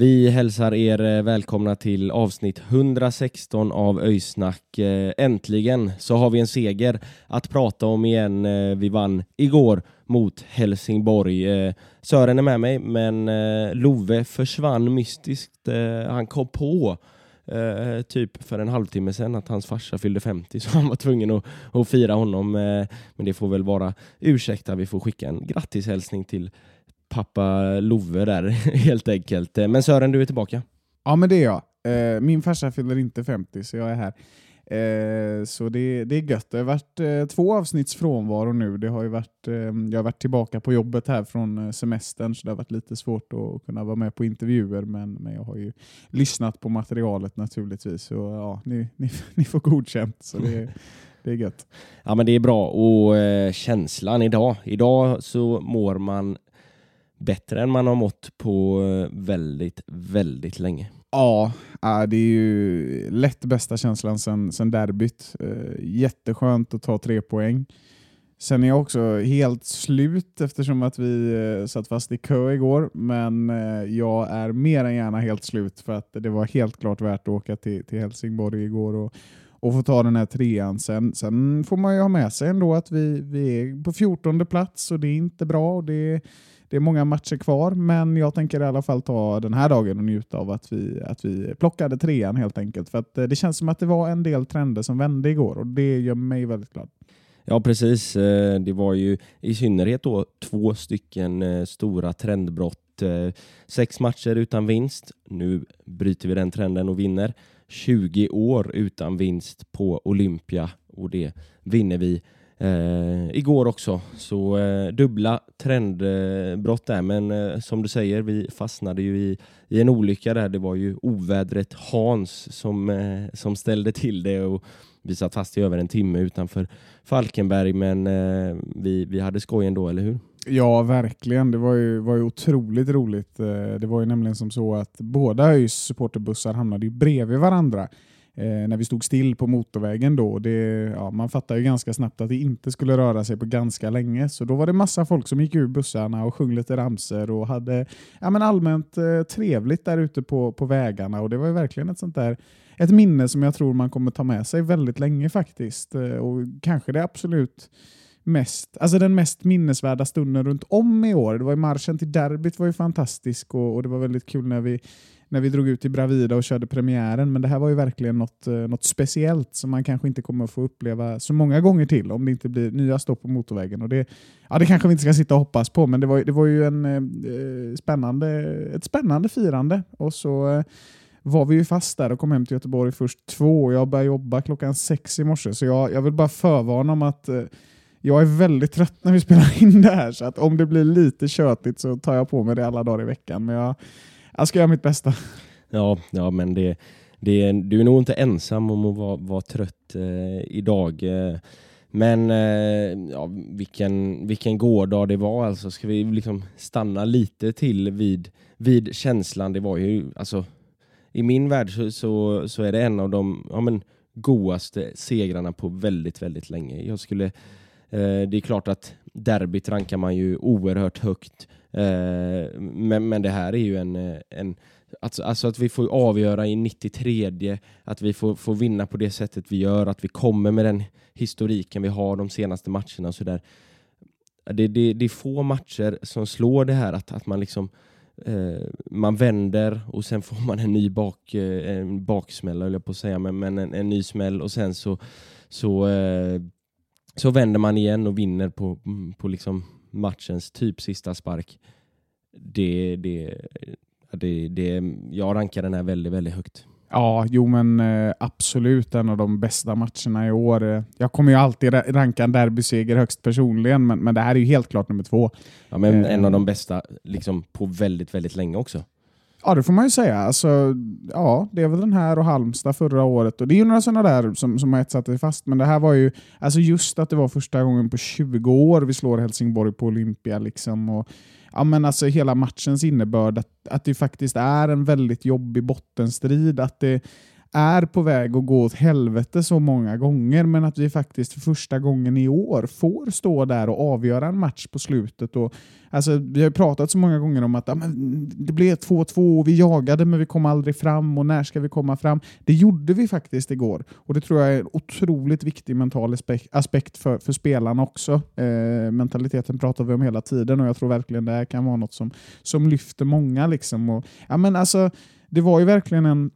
Vi hälsar er eh, välkomna till avsnitt 116 av Öysnack. Eh, äntligen så har vi en seger att prata om igen. Eh, vi vann igår mot Helsingborg. Sören är med mig, men Love försvann mystiskt. Han kom på typ för en halvtimme sedan att hans farsa fyllde 50 så han var tvungen att, att fira honom. Men det får väl vara ursäkta, vi får skicka en grattishälsning till pappa Love där helt enkelt. Eh, Men Sören, du är tillbaka. Ja, men det är jag. Eh, min farsa fyller inte 50, så jag är här. Eh, så det, det är gött. Det har varit två avsnitts frånvaro nu. Det har varit, jag har varit tillbaka på jobbet här från semestern, så det har varit lite svårt att kunna vara med på intervjuer, men, men jag har ju lyssnat på materialet naturligtvis. Så ja, ni, ni, ni får godkänt, så det, det är gött. Ja men det är bra och eh, känslan idag. Idag så mår man bättre än man har mått på eh, väldigt, väldigt länge. Ja, äh, det är ju lätt bästa känslan sen, sen derbyt. Eh, jätteskönt att ta tre poäng. Sen är jag också helt slut eftersom att vi eh, satt fast i kö igår, men jag är mer än gärna helt slut för att det var helt klart värt att åka till, till Helsingborg igår och, och få ta den här trean. Sen, sen får man ju ha med sig ändå att vi, vi är på 14 plats och det är inte bra. Och det, det är många matcher kvar, men jag tänker i alla fall ta den här dagen och njuta av att vi, att vi plockade trean helt enkelt. För att eh, det känns som att det var en del trender som vände igår och det gör mig väldigt glad. Ja precis, eh, det var ju i synnerhet då två stycken eh, stora trendbrott. Sex matcher utan vinst. Nu bryter vi den trenden och vinner. 20 år utan vinst på Olympia och det vinner vi eh, igår också. Så eh, dubbla trendbrott där, men eh, som du säger, vi fastnade ju i, i en olycka där. Det var ju ovädret Hans som, eh, som ställde till det och vi satt fast i över en timme utanför Falkenberg, men eh, vi, vi hade skoj ändå, eller hur? Ja, verkligen. Det var ju, var ju otroligt roligt. Eh, Det var ju nämligen som så att båda ÖIS supporterbussar hamnade ju bredvid varandra eh, när vi stod still på motorvägen. Då. Det, ja, man fattade ju ganska snabbt att det inte skulle röra sig på ganska länge. Så då var det massa folk som gick ur bussarna och sjöng lite ramser och hade ja, men allmänt eh, trevligt där ute på, på vägarna. Och Det var ju verkligen ett sånt där ett minne som jag tror man kommer ta med sig väldigt länge faktiskt. Eh, Och kanske det absolut mest, alltså den mest minnesvärda stunden runt om i år. Det var ju marschen till derbyt var ju fantastisk och, och det var väldigt kul när vi, när vi drog ut till Bravida och körde premiären. Men det här var ju verkligen något, eh, något speciellt som man kanske inte kommer att få uppleva så många gånger till om det inte blir nya stopp på motorvägen. Och det, ja, det kanske vi inte ska sitta och hoppas på, men det var, det var ju en, eh, eh, spännande, ett spännande firande. Och så eh, var vi ju fast där och kom hem till Göteborg först två och jag började jobba klockan sex i morse. Så jag, jag vill bara förvarna om att eh, jag är väldigt trött när vi spelar in det här, så att om det blir lite tjötigt så tar jag på mig det alla dagar i veckan. Men jag, jag ska göra mitt bästa. Ja, ja men det, det, du är nog inte ensam om att vara, vara trött eh, idag. Eh, men eh, ja, vilken, vilken gårdag det var. Alltså, ska vi liksom stanna lite till vid, vid känslan? Det var ju, alltså, I min värld så, så, så är det en av de ja, men, godaste segrarna på väldigt, väldigt länge. Jag skulle, eh, det är klart att derbyt rankar man ju oerhört högt. Eh, men, men det här är ju en, eh, en Alltså, alltså att vi får avgöra i 93 att vi får, får vinna på det sättet vi gör, att vi kommer med den historiken vi har de senaste matcherna och sådär. Det, det, det är få matcher som slår det här att, att man liksom eh, man vänder och sen får man en ny bak, eh, en baksmäll, höll jag på att säga, men, men en, en ny smäll och sen så, så, eh, så vänder man igen och vinner på, på liksom matchens typ sista spark. Det, det, det, det, jag rankar den här väldigt, väldigt högt. Ja, jo men eh, absolut en av de bästa matcherna i år. Eh, jag kommer ju alltid ranka en derbyseger högst personligen, men, men det här är ju helt klart nummer två. Ja, men en av de bästa liksom, på väldigt, väldigt länge också. Ja, det får man ju säga. Alltså, ja, det är väl den här och Halmstad förra året. Och Det är ju några sådana där som, som har etsat sig fast, men det här var ju alltså just att det var första gången på 20 år vi slår Helsingborg på Olympia. Liksom, och ja, men alltså hela matchens innebörd, att, att det faktiskt är en väldigt jobbig bottenstrid, att det är på väg att gå åt helvete så många gånger, men att vi faktiskt för första gången i år får stå där och avgöra en match på slutet. Och, alltså, vi har pratat så många gånger om att ja, men det blev 2-2 och vi jagade men vi kom aldrig fram och när ska vi komma fram? Det gjorde vi faktiskt igår och det tror jag är en otroligt viktig mental aspekt för, för spelarna också. Eh, mentaliteten pratar vi om hela tiden och jag tror verkligen det här kan vara något som, som lyfter många. Liksom. Och, ja, men alltså, det var ju verkligen en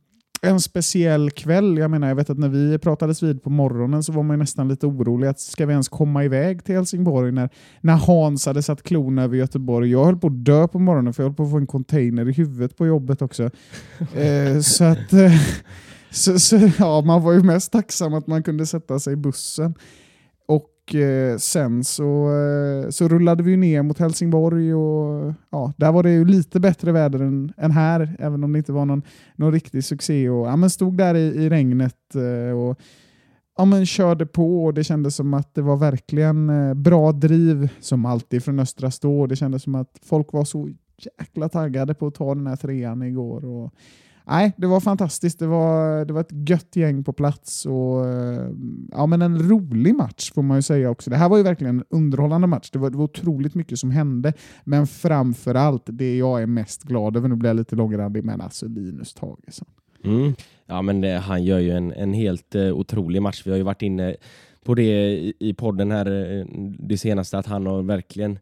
en speciell kväll. Jag menar, jag vet att när vi pratades vid på morgonen så var man nästan lite orolig. Att ska vi ens komma iväg till Helsingborg när, när Hans hade satt klon över Göteborg? Jag höll på att dö på morgonen för jag höll på att få en container i huvudet på jobbet också. eh, så att... Eh, så, så, ja, man var ju mest tacksam att man kunde sätta sig i bussen. Och eh, sen så, eh, så rullade vi ner mot Helsingborg och ja, där var det ju lite bättre väder än, än här, även om det inte var någon, någon riktig succé. Och, ja, men stod där i, i regnet eh, och ja, men körde på och det kändes som att det var verkligen eh, bra driv som alltid från Östra Stå. Det kändes som att folk var så jäkla taggade på att ta den här trean igår. Och, nej, det var fantastiskt. Det var, det var ett gött gäng på plats och eh, ja, men en rolig match får man ju säga också. Det här var ju verkligen en underhållande match. Det var, det var otroligt mycket som hände, men framför allt det jag är mest glad över, nu blir jag lite långrandig, men alltså Linus Tagesson. Mm. Ja, men det, han gör ju en, en helt uh, otrolig match. Vi har ju varit inne på det i, i podden här det senaste, att han har verkligen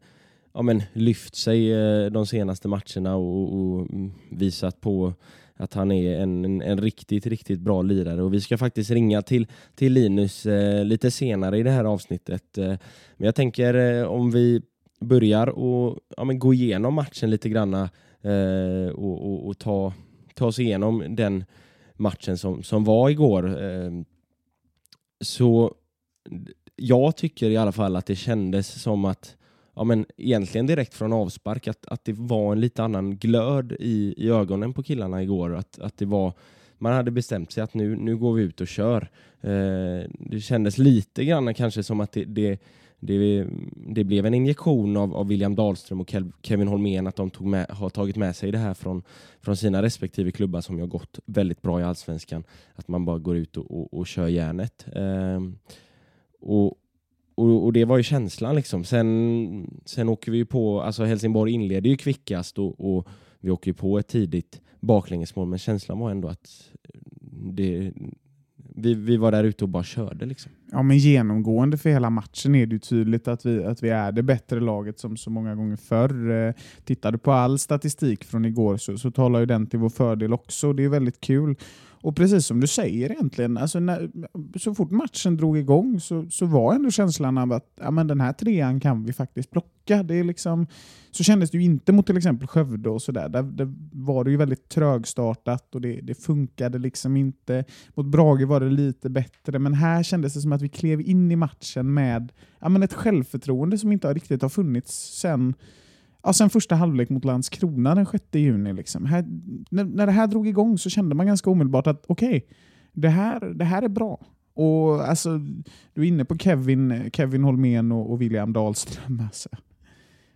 ja, men, lyft sig uh, de senaste matcherna och, och visat på att han är en, en, en, riktigt, riktigt bra lirare. Och vi ska faktiskt ringa till, till Linus eh, lite senare i det här avsnittet. Eh, men jag tänker eh, om vi börjar och ja, men gå igenom matchen lite granna eh, och, och, och, ta, ta oss igenom den matchen som, som var igår. Eh, så jag tycker i alla fall att det kändes som att ja, men egentligen direkt från avspark, att, att det var en lite annan glöd i, i ögonen på killarna igår. Att, att det var, man hade bestämt sig att nu, nu går vi ut och kör. Eh, det kändes lite grann kanske som att det, det, det, det blev en injektion av, av William Dahlström och Kevin Holmén att de tog med, har tagit med sig det här från, från sina respektive klubbar som har gått väldigt bra i allsvenskan. Att man bara går ut och, och, och kör järnet. Eh, och, och, och, det var ju känslan liksom. Sen, sen åker vi på, alltså Helsingborg inleder ju kvickast och, och vi åker ju på ett tidigt baklängesmål, men känslan var ändå att det, vi, vi var där ute och bara körde. Liksom. Ja, men genomgående för hela matchen är det ju tydligt att vi, att vi är det bättre laget som så många gånger förr. Eh, tittar du på all statistik från igår så, så talar ju den till vår fördel också. Det är väldigt kul. Och precis som du säger egentligen, alltså när, så fort matchen drog igång så, så var ändå känslan av att ja, men den här trean kan vi faktiskt plocka. Det är liksom, så kändes det ju inte mot till exempel Skövde och sådär. Där, där var det ju väldigt trögstartat och det, det funkade liksom inte. Mot Brage var det lite bättre, men här kändes det som att vi klev in i matchen med ja, men ett självförtroende som inte riktigt har funnits sen ja, sen första halvlek mot Landskrona den 6 juni. Liksom. Här, när, när det här drog igång så kände man ganska omedelbart att okej, okay, det, här, det här är bra. Och alltså, Du är inne på Kevin, Kevin Holmén och, och William Dahlström. Alltså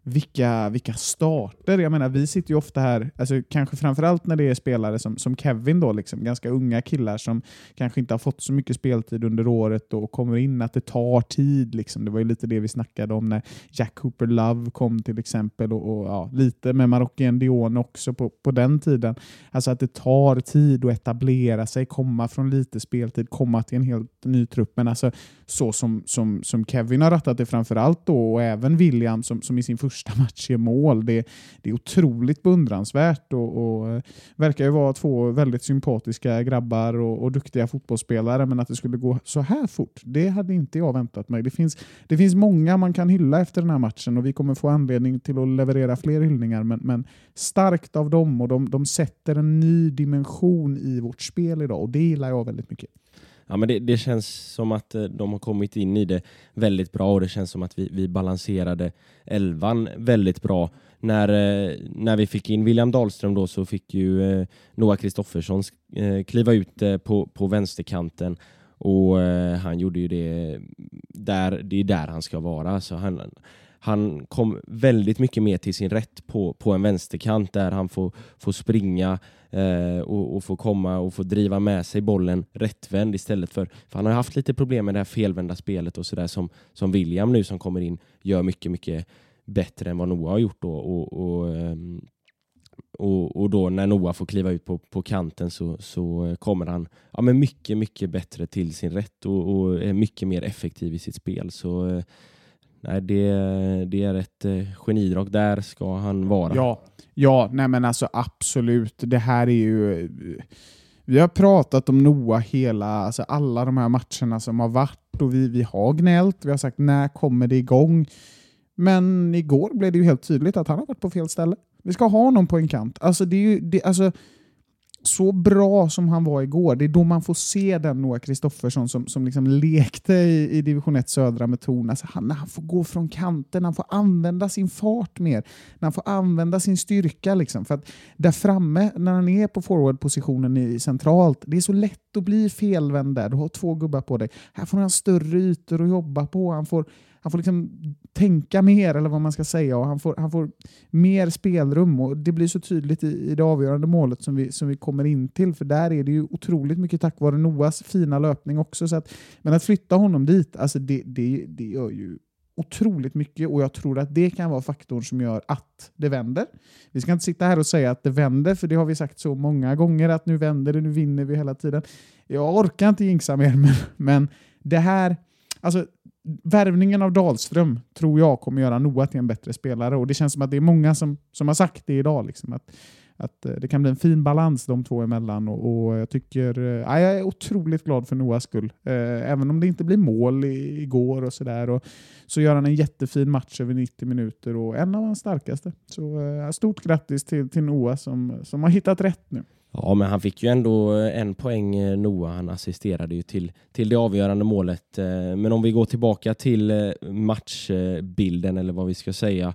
vilka, vilka starter. Jag menar, vi sitter ju ofta här, alltså, kanske framförallt när det är spelare som, som Kevin, då, liksom, ganska unga killar som kanske inte har fått så mycket speltid under året och kommer in, att det tar tid. Liksom. Det var ju lite det vi snackade om när Jack Cooper Love kom till exempel och, och ja, lite med Marocken Dion också på, på den tiden. Alltså att det tar tid att etablera sig, komma från lite speltid, komma till en helt ny trupp. Men alltså så som, som, som Kevin har rattat det framförallt då och även William som, som i sin första första match i mål. Det, det är otroligt beundransvärt och, och eh, verkar ju vara två väldigt sympatiska grabbar och, och, duktiga fotbollsspelare, men att det skulle gå så här fort, det hade inte jag väntat mig. Det finns, det finns många man kan hylla efter den här matchen och vi kommer få anledning till att leverera fler hyllningar, men, men starkt av dem och de, de sätter en ny dimension i vårt spel idag och det gillar jag väldigt mycket. Ja, men det, det, känns som att eh, de har kommit in i det väldigt bra och det känns som att vi, vi balanserade elvan väldigt bra. När, eh, när vi fick in William Dahlström då så fick ju eh, Noah Kristoffersson kliva ut på, på vänsterkanten och han gjorde ju det där, det är där han ska vara. Så han, han kom väldigt mycket mer till sin rätt på, på en vänsterkant där han får, får springa eh, och, och få komma och få driva med sig bollen rättvänd istället för, för han har haft lite problem med det här felvända spelet och sådär som, som William nu som kommer in gör mycket, mycket bättre än vad Noah har gjort då. Och, och, ehm, och, och då när Noah får kliva ut på, på kanten så, så kommer han ja, men mycket, mycket bättre till sin rätt och, och är mycket mer effektiv i sitt spel. Så eh, nej, det, det är ett eh, genidrag. Där ska han vara. Ja, ja nej men alltså absolut. Det här är ju... Eh, vi har pratat om Noah hela, alltså alla de här matcherna som har varit och vi, vi har gnällt. Vi har sagt när kommer det igång? Men igår blev det ju helt tydligt att han har varit på fel ställe. Vi ska ha honom på en kant. Alltså det är ju, det, alltså, så bra som han var igår, det är då man får se den Noah Kristoffersson som, som liksom lekte i, i division 1 södra med Torn. Alltså han, han får gå från kanten, han får använda sin fart mer, han får använda sin styrka. Liksom. För att där framme, när han är på forwardpositionen centralt, det är så lätt att bli felvänd där. Du har två gubbar på dig. Här får han större ytor att jobba på. Han får han får liksom tänka mer, eller vad man ska säga, och han får, han får mer spelrum. och Det blir så tydligt i, i det avgörande målet som vi, som vi kommer in till, för där är det ju otroligt mycket tack vare Noas fina löpning också. Så att, men att flytta honom dit, alltså det, det, det gör ju otroligt mycket och jag tror att det kan vara faktorn som gör att det vänder. Vi ska inte sitta här och säga att det vänder, för det har vi sagt så många gånger att nu vänder det, nu vinner vi hela tiden. Jag orkar inte jinxa mer, men, men det här, alltså värvningen av Dahlström tror jag kommer göra Noah till en bättre spelare och det känns som att det är många som, som har sagt det idag. Liksom, att, att eh, det kan bli en fin balans de två emellan och, och jag tycker eh, ja, jag är otroligt glad för Noahs skull. Eh, även om det inte blir mål i, igår och sådär så gör han en jättefin match över 90 minuter och en av hans starkaste. Så eh, stort grattis till, till Noah som, som har hittat rätt nu. Ja, men han fick ju ändå eh, en poäng, eh, Noah. Han assisterade ju till, till det avgörande målet. Eh, men om vi går tillbaka till matchbilden, eller vad vi ska säga,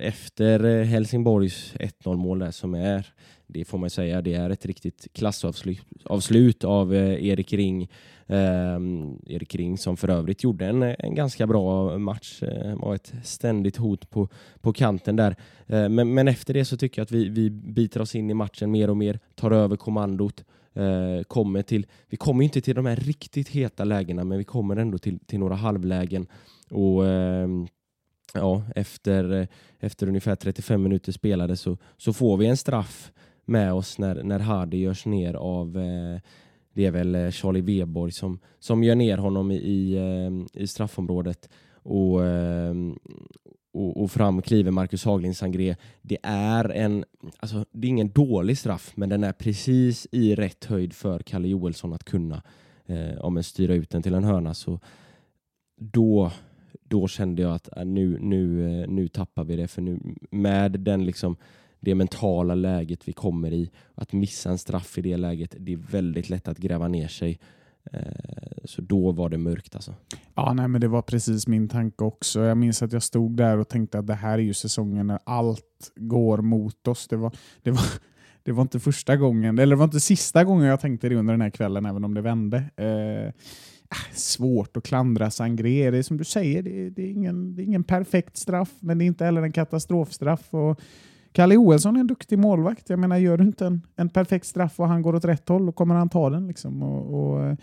efter Helsingborgs 1-0 mål där som är, det får man säga, det är ett riktigt klassavslut av eh, Erik Ring Eh, Erik Ring som för övrigt gjorde en, eh, en ganska bra match. Eh, var ett ständigt hot på, på kanten där. Eh, men, men efter det så tycker jag att vi, vi biter oss in i matchen mer och mer, tar över kommandot. Eh, kommer till, vi kommer inte till de här riktigt heta lägena men vi kommer ändå till, till några halvlägen. Och ehm, ja, efter, eh, efter ungefär 35 minuter spelade så, så får vi en straff med oss när, när Hardy görs ner av eh, det är väl eh, Charlie Weborg som, som gör ner honom i, i, eh, i straffområdet. Och, eh, och, och, fram kliver Marcus Haglind Sangré. Det är en, alltså det är ingen dålig straff, men den är precis i rätt höjd för Kalle Joelsson att kunna eh, om en styra ut den till en hörna. Så då, då kände jag att eh, nu, nu, eh, nu tappar vi det, för nu med den liksom det mentala läget vi kommer i. Att missa en straff i det läget, det är väldigt lätt att gräva ner sig. Eh, så då var det mörkt alltså. Ja, nej, men det var precis min tanke också. Jag minns att jag stod där och tänkte att det här är ju säsongen när allt går mot oss. Det var, det var, det var inte första gången, eller det var inte sista gången jag tänkte det under den här kvällen, även om det vände. Eh, ah, svårt att klandra Sangré. Det är som du säger, det, det, är ingen, det är ingen perfekt straff, men det är inte heller en katastrofstraff. Och Kalle Joelsson är en duktig målvakt. Jag menar, gör du inte en, en perfekt straff och han går åt rätt håll, då kommer han ta den. Liksom. Och, och, eh,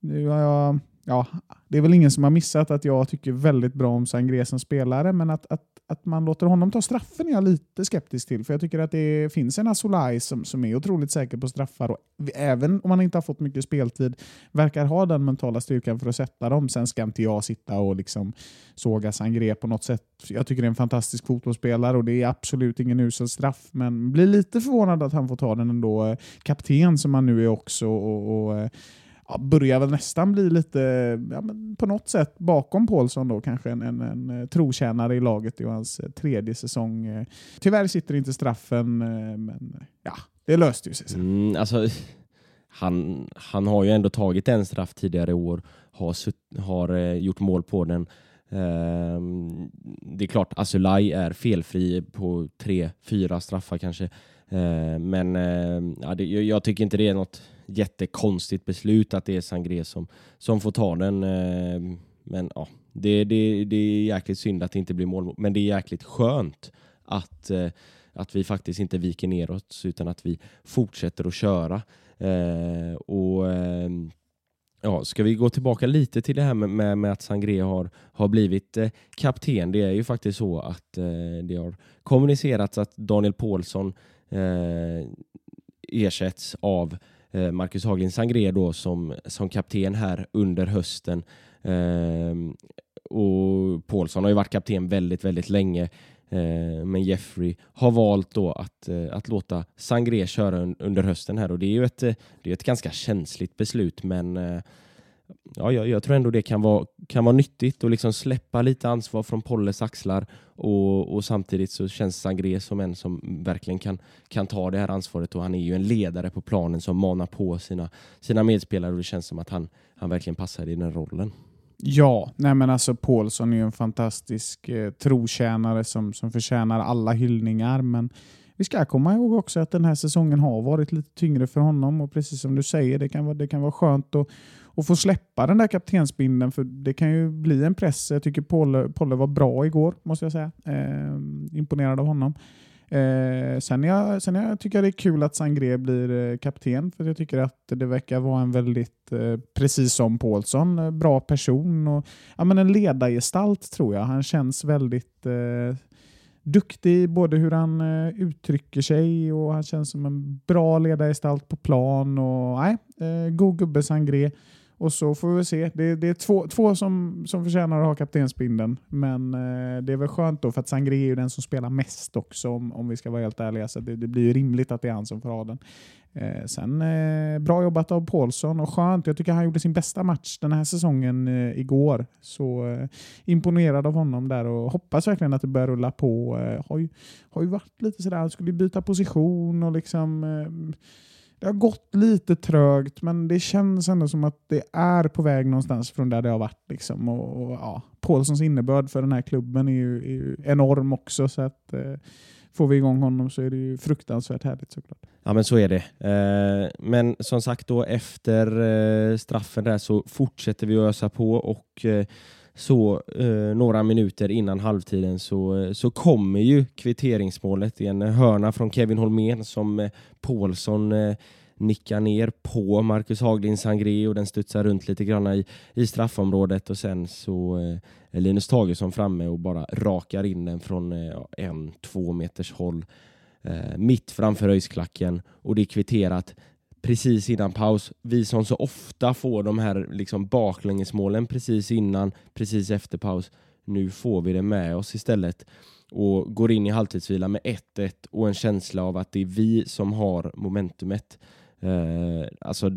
nu har jag, ja, det är väl ingen som har missat att jag tycker väldigt bra om Sangré som spelare, men att, att, att man låter honom ta straffen är jag lite skeptisk till. För jag tycker att det finns en Asolaj som, som är otroligt säker på straffar och även om han inte har fått mycket speltid verkar ha den mentala styrkan för att sätta dem. Sen ska inte jag sitta och liksom såga Sangré på något sätt. Jag tycker det är en fantastisk fotbollsspelare och det är absolut ingen usel straff, men blir lite förvånad att han får ta den ändå. Eh, kapten som han nu är också och, och eh, ja, börjar väl nästan bli lite, ja, på något sätt bakom Paulsson då, kanske en, en, en eh, trotjänare i laget i hans eh, tredje säsong. Eh, tyvärr sitter inte straffen, men ja, det löste ju sig sen. Mm, alltså, han, han har ju ändå tagit en straff tidigare i år, har, har gjort mål på den. Um, det är klart, Asulaj är felfri på tre, fyra straffar kanske. Uh, men uh, ja, det, jag tycker inte det är något jättekonstigt beslut att det är Sangré som, som får ta den. Eh, men ja, det, det, det är jäkligt synd att det inte blir mål. Men det är jäkligt skönt att, eh, att vi faktiskt inte viker neråt utan att vi fortsätter att köra. Eh, och ja, Ska vi gå tillbaka lite till det här med, med, med att Sangré har, har blivit eh, kapten. Det är ju faktiskt så att eh, det har kommunicerats att Daniel Paulsson eh, ersätts av Eh, Eh, Marcus Haglind Sangré då som, som kapten här under hösten. Ehm, och Paulsson har ju varit kapten väldigt, väldigt länge. Eh, men Jeffrey har valt då att, eh, att låta Sangré köra under hösten här och det är ju ett, eh, det är ett ganska känsligt beslut men eh, ja, jag, jag, tror ändå det kan vara, kan vara nyttigt att liksom släppa lite ansvar från Polles axlar och, och samtidigt så känns Sangré som en som verkligen kan, kan ta det här ansvaret och han är ju en ledare på planen som manar på sina, sina medspelare och det känns som att han, han verkligen passar i den rollen. Ja, nej men alltså Paulsson är ju en fantastisk eh, trotjänare som, som förtjänar alla hyllningar men vi ska komma ihåg också att den här säsongen har varit lite tyngre för honom och precis som du säger, det kan vara, det kan vara skönt att att få släppa den där kaptensbindeln för det kan ju bli en press. Jag tycker Polle, Polle var bra igår, måste jag säga. Eh, imponerad av honom. Eh, sen, jag, sen jag tycker jag det är kul att Sangré blir eh, kapten för jag tycker att det verkar vara en väldigt, eh, precis som Paulsson, eh, bra person och ja, men en ledargestalt tror jag. Han känns väldigt eh, duktig både hur han eh, uttrycker sig och han känns som en bra ledargestalt på plan. Och, nej, eh, god gubbe Sangré. Och så får vi se. Det, det är två, två som, som förtjänar att ha kaptensbindeln. Men eh, det är väl skönt då, för att Sangré är ju den som spelar mest också om, om vi ska vara helt ärliga. Så det, det blir ju rimligt att det är han som får ha den. Eh, sen eh, bra jobbat av Paulsson och skönt. Jag tycker han gjorde sin bästa match den här säsongen eh, igår. Så eh, imponerad av honom där och hoppas verkligen att det börjar rulla på. Eh, har, ju, har ju varit lite sådär, han skulle byta position och liksom eh, det har gått lite trögt, men det känns ändå som att det är på väg någonstans från där det har varit. Liksom. Och, och ja, Paulssons innebörd för den här klubben är ju, är ju enorm också. Så att, eh, får vi igång honom så är det ju fruktansvärt härligt såklart. Ja men så är det. Eh, men som sagt då efter eh, straffen där så fortsätter vi att ösa på och eh, så eh, några minuter innan halvtiden så, eh, så kommer ju kvitteringsmålet. Det är en hörna från Kevin Holmén som eh, Paulsson eh, nickar ner på Marcus Haglind Sangré och den studsar runt lite grann i, i straffområdet och sen så eh, är Linus Tagesson framme och bara rakar in den från eh, en, två meters håll eh, mitt framför öjsklacken och det är kvitterat precis innan paus. Vi som så ofta får de här liksom baklängesmålen precis innan, precis efter paus. Nu får vi det med oss istället och går in i halvtidsvila med 1-1 och en känsla av att det är vi som har momentumet. Eh, alltså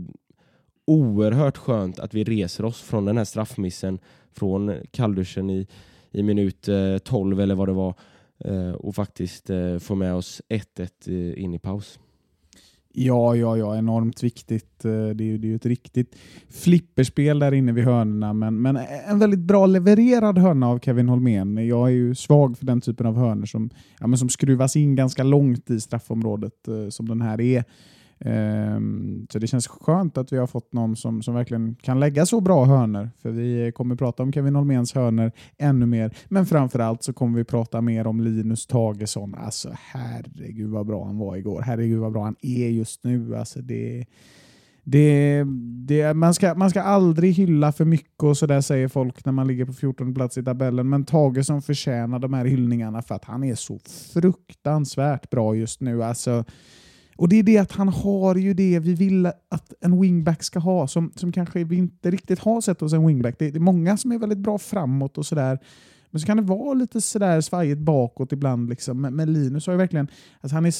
oerhört skönt att vi reser oss från den här straffmissen från kallduschen i, i minut eh, 12 eller vad det var eh, och faktiskt eh, får med oss 1-1 eh, in i paus. Ja, ja, ja, enormt viktigt. Eh, det är, det är ju ett riktigt flipperspel där inne vid hörnorna, men, men en väldigt bra levererad hörna av Kevin Holmén. Jag är ju svag för den typen av hörnor som, ja, men som skruvas in ganska långt i straffområdet eh, som den här är. Ehm, så det känns skönt att vi har fått någon som, som verkligen kan lägga så bra hörner. För vi kommer prata om Kevin Holméns hörner ännu mer. Men framförallt så kommer vi prata mer om Linus Tagesson. Alltså herregud vad bra han var igår. Herregud vad bra han är just nu. Alltså det, det, det, man, ska, man ska aldrig hylla för mycket och sådär säger folk när man ligger på 14 plats i tabellen. Men Tage som förtjänar de här hyllningarna för att han är så fruktansvärt bra just nu. Alltså, och det är det att han har ju det vi vill att en wingback ska ha, som, som kanske vi inte riktigt har sett hos en wingback. Det, det är många som är väldigt bra framåt och sådär. Men så kan det vara lite sådär svajigt bakåt ibland. Liksom. Men, men Linus har ju verkligen... Alltså han är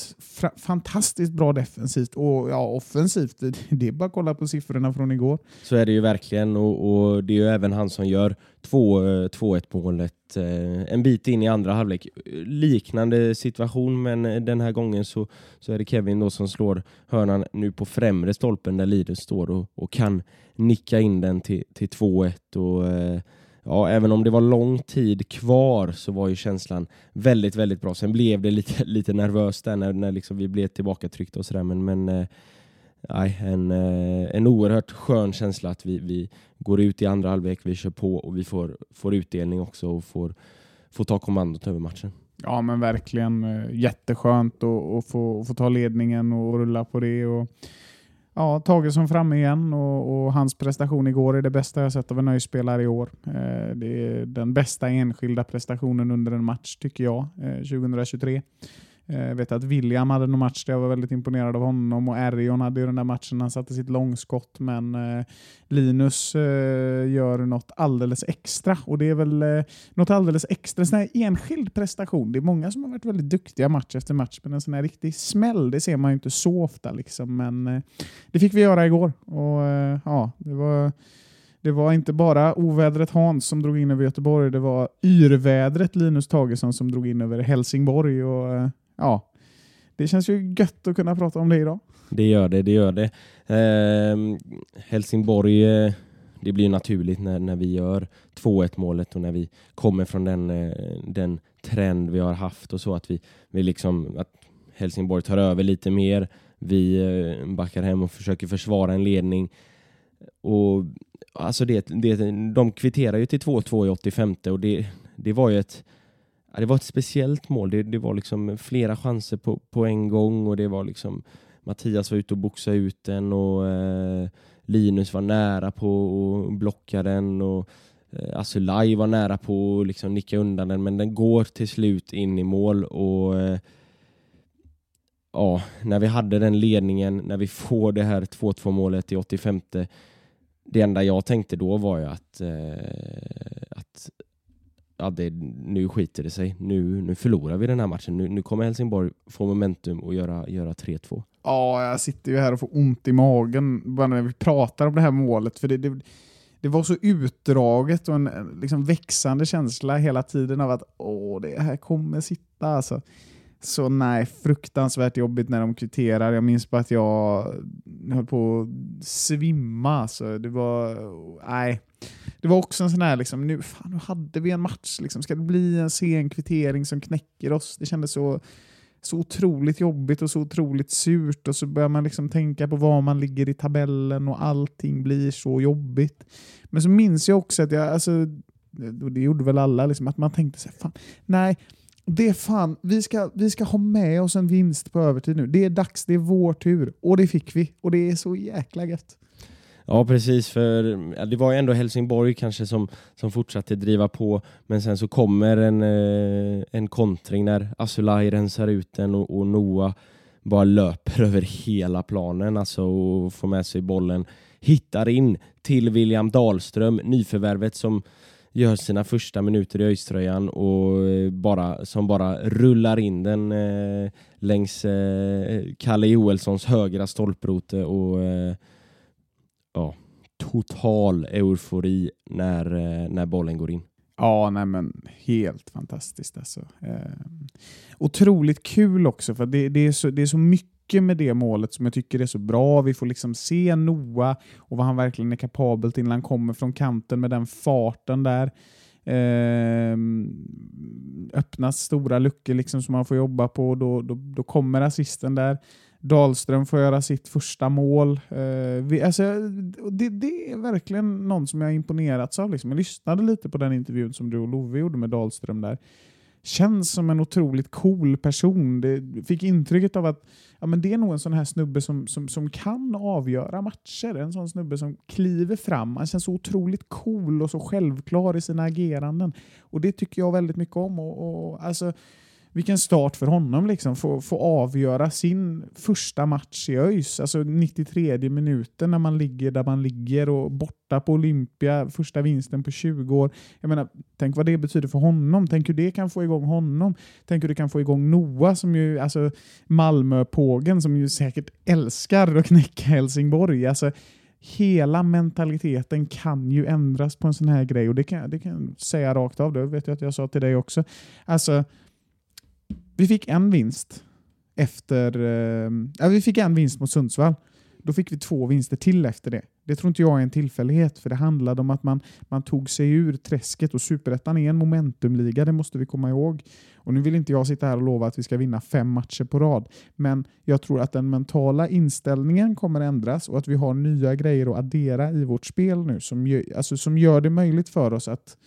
fantastiskt bra defensivt och ja, offensivt. Det är bara att kolla på siffrorna från igår. Så är det ju verkligen och, och det är ju även han som gör 2-1 eh, målet eh, en bit in i andra halvlek. Liknande situation men eh, den här gången så, så är det Kevin då som slår hörnan nu på främre stolpen där Linus står och, och kan nicka in den till, till 2-1 och ja, även om det var lång tid kvar så var ju känslan väldigt, väldigt bra. Sen blev det lite, lite nervöst där när, när liksom vi blev tillbakatryckta och sådär, men, men eh, en, eh, en oerhört skön känsla att vi, vi går ut i andra halvlek, vi kör på och vi får, får utdelning också och får, får ta kommandot över matchen. Ja men verkligen eh, jätteskönt att få, få ta ledningen och rulla på det. Och ja, Tagesson framme igen och, och, hans prestation igår är det bästa jag sett av en spelare i år. Eh, det är den bästa enskilda prestationen under en match tycker jag, eh, 2023. Jag vet att William hade någon match där jag var väldigt imponerad av honom och Erion hade ju den där matchen. Han satte sitt långskott men eh, Linus eh, gör något alldeles extra. Och det är väl eh, något alldeles extra, en sån här enskild prestation. Det är många som har varit väldigt duktiga match efter match men en sån här riktig smäll det ser man ju inte så ofta liksom. Men det fick vi göra igår. Och ja, det var det var inte bara ovädret Hans som drog in över Göteborg, det var yrvädret Linus Tagesson som drog in över Helsingborg. Och ja, det känns ju gött att kunna prata om det idag. Det gör det, det gör det. Eh, Helsingborg, eh, det blir naturligt när, när vi gör 2-1 målet och när vi kommer från den, eh, den trend vi har haft och så att vi, vi liksom, att Helsingborg tar över lite mer. Vi eh, backar hem och försöker försvara en ledning. Och alltså det, det, de kvitterar ju till 2-2 i 85 och det, det var ju ett ja, det var ett speciellt mål. Det, det var liksom flera chanser på, på en gång och det var liksom Mattias var ute och boxade ut den och eh, Linus var nära på att blocka den och eh, Asulaj var nära på att liksom nicka undan den men den går till slut in i mål och eh, ja, när vi hade den ledningen, när vi får det här 2-2 målet i 85 det enda jag tänkte då var ju att, eh, att ja, det, nu skiter det sig. Nu, nu förlorar vi den här matchen. Nu, nu kommer Helsingborg få momentum och göra, göra 3-2. Ja, jag sitter ju här och får ont i magen bara när vi pratar om det här målet. För det, det, det var så utdraget och en liksom växande känsla hela tiden av att åh, det här kommer sitta. Alltså. Så nej, fruktansvärt jobbigt när de kvitterar. Jag minns bara att jag höll på att svimma. Så Det var, nej. Det var också en sån här, liksom, nu, fan, nu hade vi en match. Liksom. Ska det bli en sen kvittering som knäcker oss? Det kändes så, så otroligt jobbigt och så otroligt surt. Och så börjar man liksom tänka på var man ligger i tabellen och allting blir så jobbigt. Men så minns jag också att jag, alltså, det gjorde väl alla, liksom, att man tänkte så här, fan, nej, det är fan, vi ska, vi ska ha med oss en vinst på övertid nu. Det är dags, det är vår tur. Och det fick vi. Och det är så jäkla gött. Ja precis, för det var ju ändå Helsingborg kanske som, som fortsatte driva på, men sen så kommer en, eh, en kontring när Asulaj rensar ut den och, och Noah bara löper över hela planen alltså, och får med sig bollen. Hittar in till William Dahlström, nyförvärvet som gör sina första minuter i öjströjan och eh, bara, som bara rullar in den eh, längs eh, Kalle Joelssons högra stolprote och eh, ja, total eufori när, eh, när bollen går in. Ja, nej men helt fantastiskt alltså. Eh, otroligt kul också för det, det, är så, det är så mycket med det målet som jag tycker är så bra. Vi får liksom se Noah och vad han verkligen är kapabel till när han kommer från kanten med den farten där. Eh, öppnas stora luckor liksom som man får jobba på och då, då, då kommer assisten där. Dahlström får göra sitt första mål. Eh, vi, alltså, det, det, är verkligen någon som jag imponerats av. Liksom. Jag lyssnade lite på den intervjun som du och Love gjorde med Dahlström där känns som en otroligt cool person. Det fick intrycket av att ja, men det är nog en sån här snubbe som, som, som kan avgöra matcher. En sån snubbe som kliver fram. Han känns så otroligt cool och så självklar i sina ageranden. Och det tycker jag väldigt mycket om. Och, och alltså, vilken start för honom. Liksom. Få, få avgöra sin första match i ÖIS. Alltså 93 minuten när man ligger där man ligger och borta på Olympia. Första vinsten på 20 år. Jag menar, tänk vad det betyder för honom. Tänk hur det kan få igång honom. Tänk hur det kan få igång Noah, som ju, alltså Malmöpågen, som ju säkert älskar att knäcka Helsingborg. Alltså, hela mentaliteten kan ju ändras på en sån här grej och det kan, det kan jag säga rakt av. Det vet jag att jag sa till dig också. Alltså, vi fick en vinst efter... Äh, vi fick en vinst mot Sundsvall. Då fick vi två vinster till efter det. Det tror inte jag är en tillfällighet, för det handlade om att man, man tog sig ur träsket och Superettan är en momentumliga, det måste vi komma ihåg. Och Nu vill inte jag sitta här och lova att vi ska vinna fem matcher på rad, men jag tror att den mentala inställningen kommer ändras och att vi har nya grejer att addera i vårt spel nu som, gör, alltså, som gör det möjligt för oss att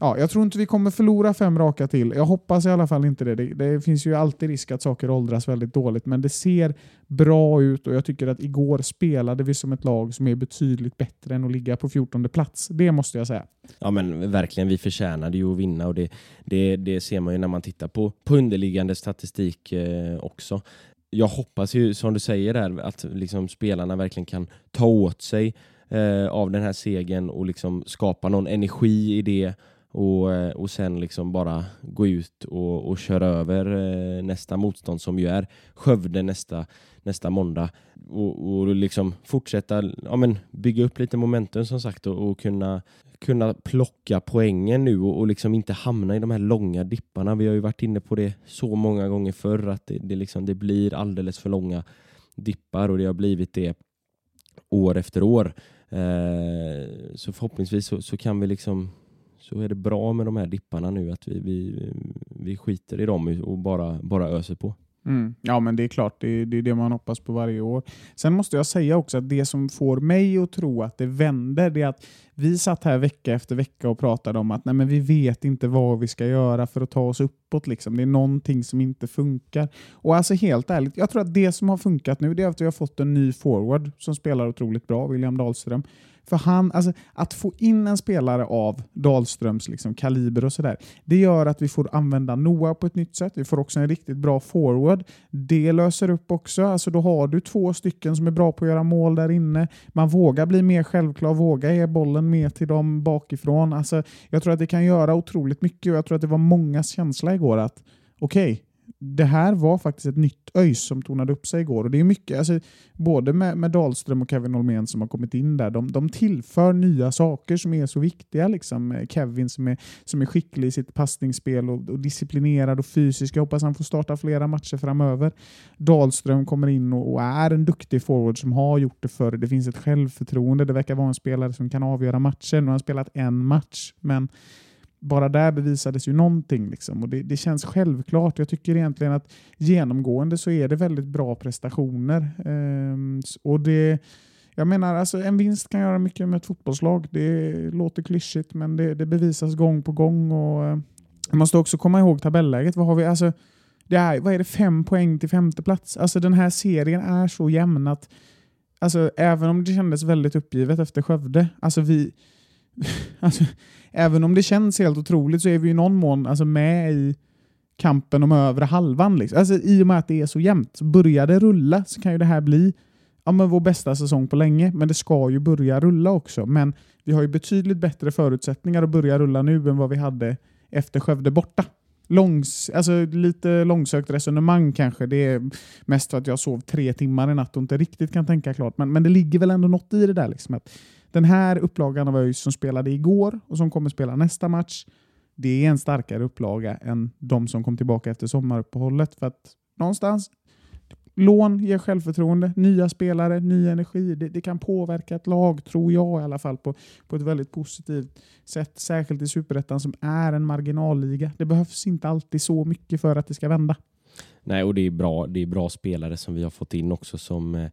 ja, jag tror inte vi kommer förlora fem raka till. Jag hoppas i alla fall inte det. det. det. finns ju alltid risk att saker åldras väldigt dåligt, men det ser bra ut och jag tycker att igår spelade vi som ett lag som är betydligt bättre än att ligga på 14 plats. Det måste jag säga. Ja men verkligen, vi förtjänade ju att vinna och det, det, det ser man ju när man tittar på, på underliggande statistik eh, också. Jag hoppas ju, som du säger där, att liksom spelarna verkligen kan ta åt sig eh, av den här segern och liksom skapa någon energi i det och, eh, och sen liksom bara gå ut och, och köra över eh, nästa motstånd som ju är Skövde nästa, nästa måndag och, och liksom fortsätta ja, men bygga upp lite momentum som sagt och, och kunna, kunna plocka poängen nu och, och liksom inte hamna i de här långa dipparna. Vi har ju varit inne på det så många gånger förr att det, det, liksom, det blir alldeles för långa dippar och det har blivit det år efter år. Eh, så förhoppningsvis så, så kan vi liksom så är det bra med de här dipparna nu att vi, vi, vi skiter i dem och bara, bara öser på. Mm. Ja, men det är klart. Det, det, är det man hoppas på varje år. Sen måste jag säga också att det som får mig att tro att det vänder, det är att vi satt här vecka efter vecka och pratade om att nej, men vi vet inte vad vi ska göra för att ta oss uppåt. Liksom. Det är någonting som inte funkar. Och alltså helt ärligt, jag tror att det som har funkat nu det är att vi har fått en ny forward som spelar otroligt bra, William Dahlström. För han, alltså, att få in en spelare av Dahlströms liksom, kaliber och sådär, det gör att vi får använda Noah på ett nytt sätt. Vi får också en riktigt bra forward. Det löser upp också. Alltså, då har du två stycken som är bra på att göra mål där inne. Man vågar bli mer självklar, vågar ge bollen mer till dem bakifrån. Alltså, jag tror att det kan göra otroligt mycket och jag tror att det var mångas känsla igår att okej, okay, det här var faktiskt ett nytt ÖIS som tonade upp sig igår. Och det är mycket, alltså, både med, med Dahlström och Kevin Holmén som har kommit in där, de, de tillför nya saker som är så viktiga. Liksom. Eh, Kevin som är, som är skicklig i sitt passningsspel och, och disciplinerad och fysisk. Jag hoppas han får starta flera matcher framöver. Dahlström kommer in och, och är en duktig forward som har gjort det förr. Det finns ett självförtroende. Det verkar vara en spelare som kan avgöra matcher. Nu har han spelat en match, men bara där bevisades ju någonting. Liksom. Och det, det, känns självklart. Jag tycker egentligen att genomgående så är det väldigt bra prestationer. Ehm, och det, jag menar, alltså, en vinst kan göra mycket med ett fotbollslag. Det låter klyschigt, men det, det bevisas gång på gång. Och, eh, man måste också komma ihåg tabelläget. Vad har vi? Alltså, det är, vad är det, fem poäng till femte plats? Alltså, den här serien är så jämn att alltså, även om det kändes väldigt uppgivet efter Skövde, alltså vi alltså, även om det känns helt otroligt så är vi i någon mån alltså, med i kampen om övre halvan. Liksom. Alltså, I och med att det är så jämnt. Så börjar det rulla så kan ju det här bli ja, men vår bästa säsong på länge. Men det ska ju börja rulla också. Men vi har ju betydligt bättre förutsättningar att börja rulla nu än vad vi hade efter Skövde borta. Långs, alltså lite långsökt resonemang kanske. Det är mest för att jag sov tre timmar i natt och inte riktigt kan tänka klart. Men, men det ligger väl ändå något i det där. Liksom, att den här upplagan av ÖIS som spelade igår och som kommer spela nästa match, det är en starkare upplaga än de som kom tillbaka efter sommaruppehållet. För att någonstans, lån ger självförtroende, nya spelare, ny energi. Det, det, kan påverka ett lag, tror jag i alla fall, på, på ett väldigt positivt sätt. Särskilt i Superettan som är en marginalliga. Det behövs inte alltid så mycket för att det ska vända. Nej, och det är bra, det är bra spelare som vi har fått in också som eh,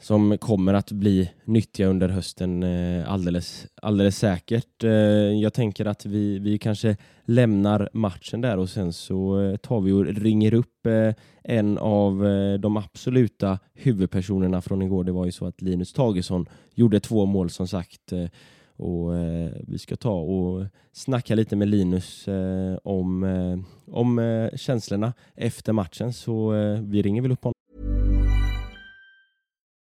som kommer att bli nyttiga under hösten eh, alldeles, alldeles säkert. Eh, jag tänker att vi, vi kanske lämnar matchen där och sen så eh, tar vi och ringer upp en av de absoluta huvudpersonerna från igår. Det var ju så att Linus Tagesson gjorde två mål som sagt och vi ska ta och snacka lite med Linus om, om känslorna efter matchen så vi ringer väl upp honom.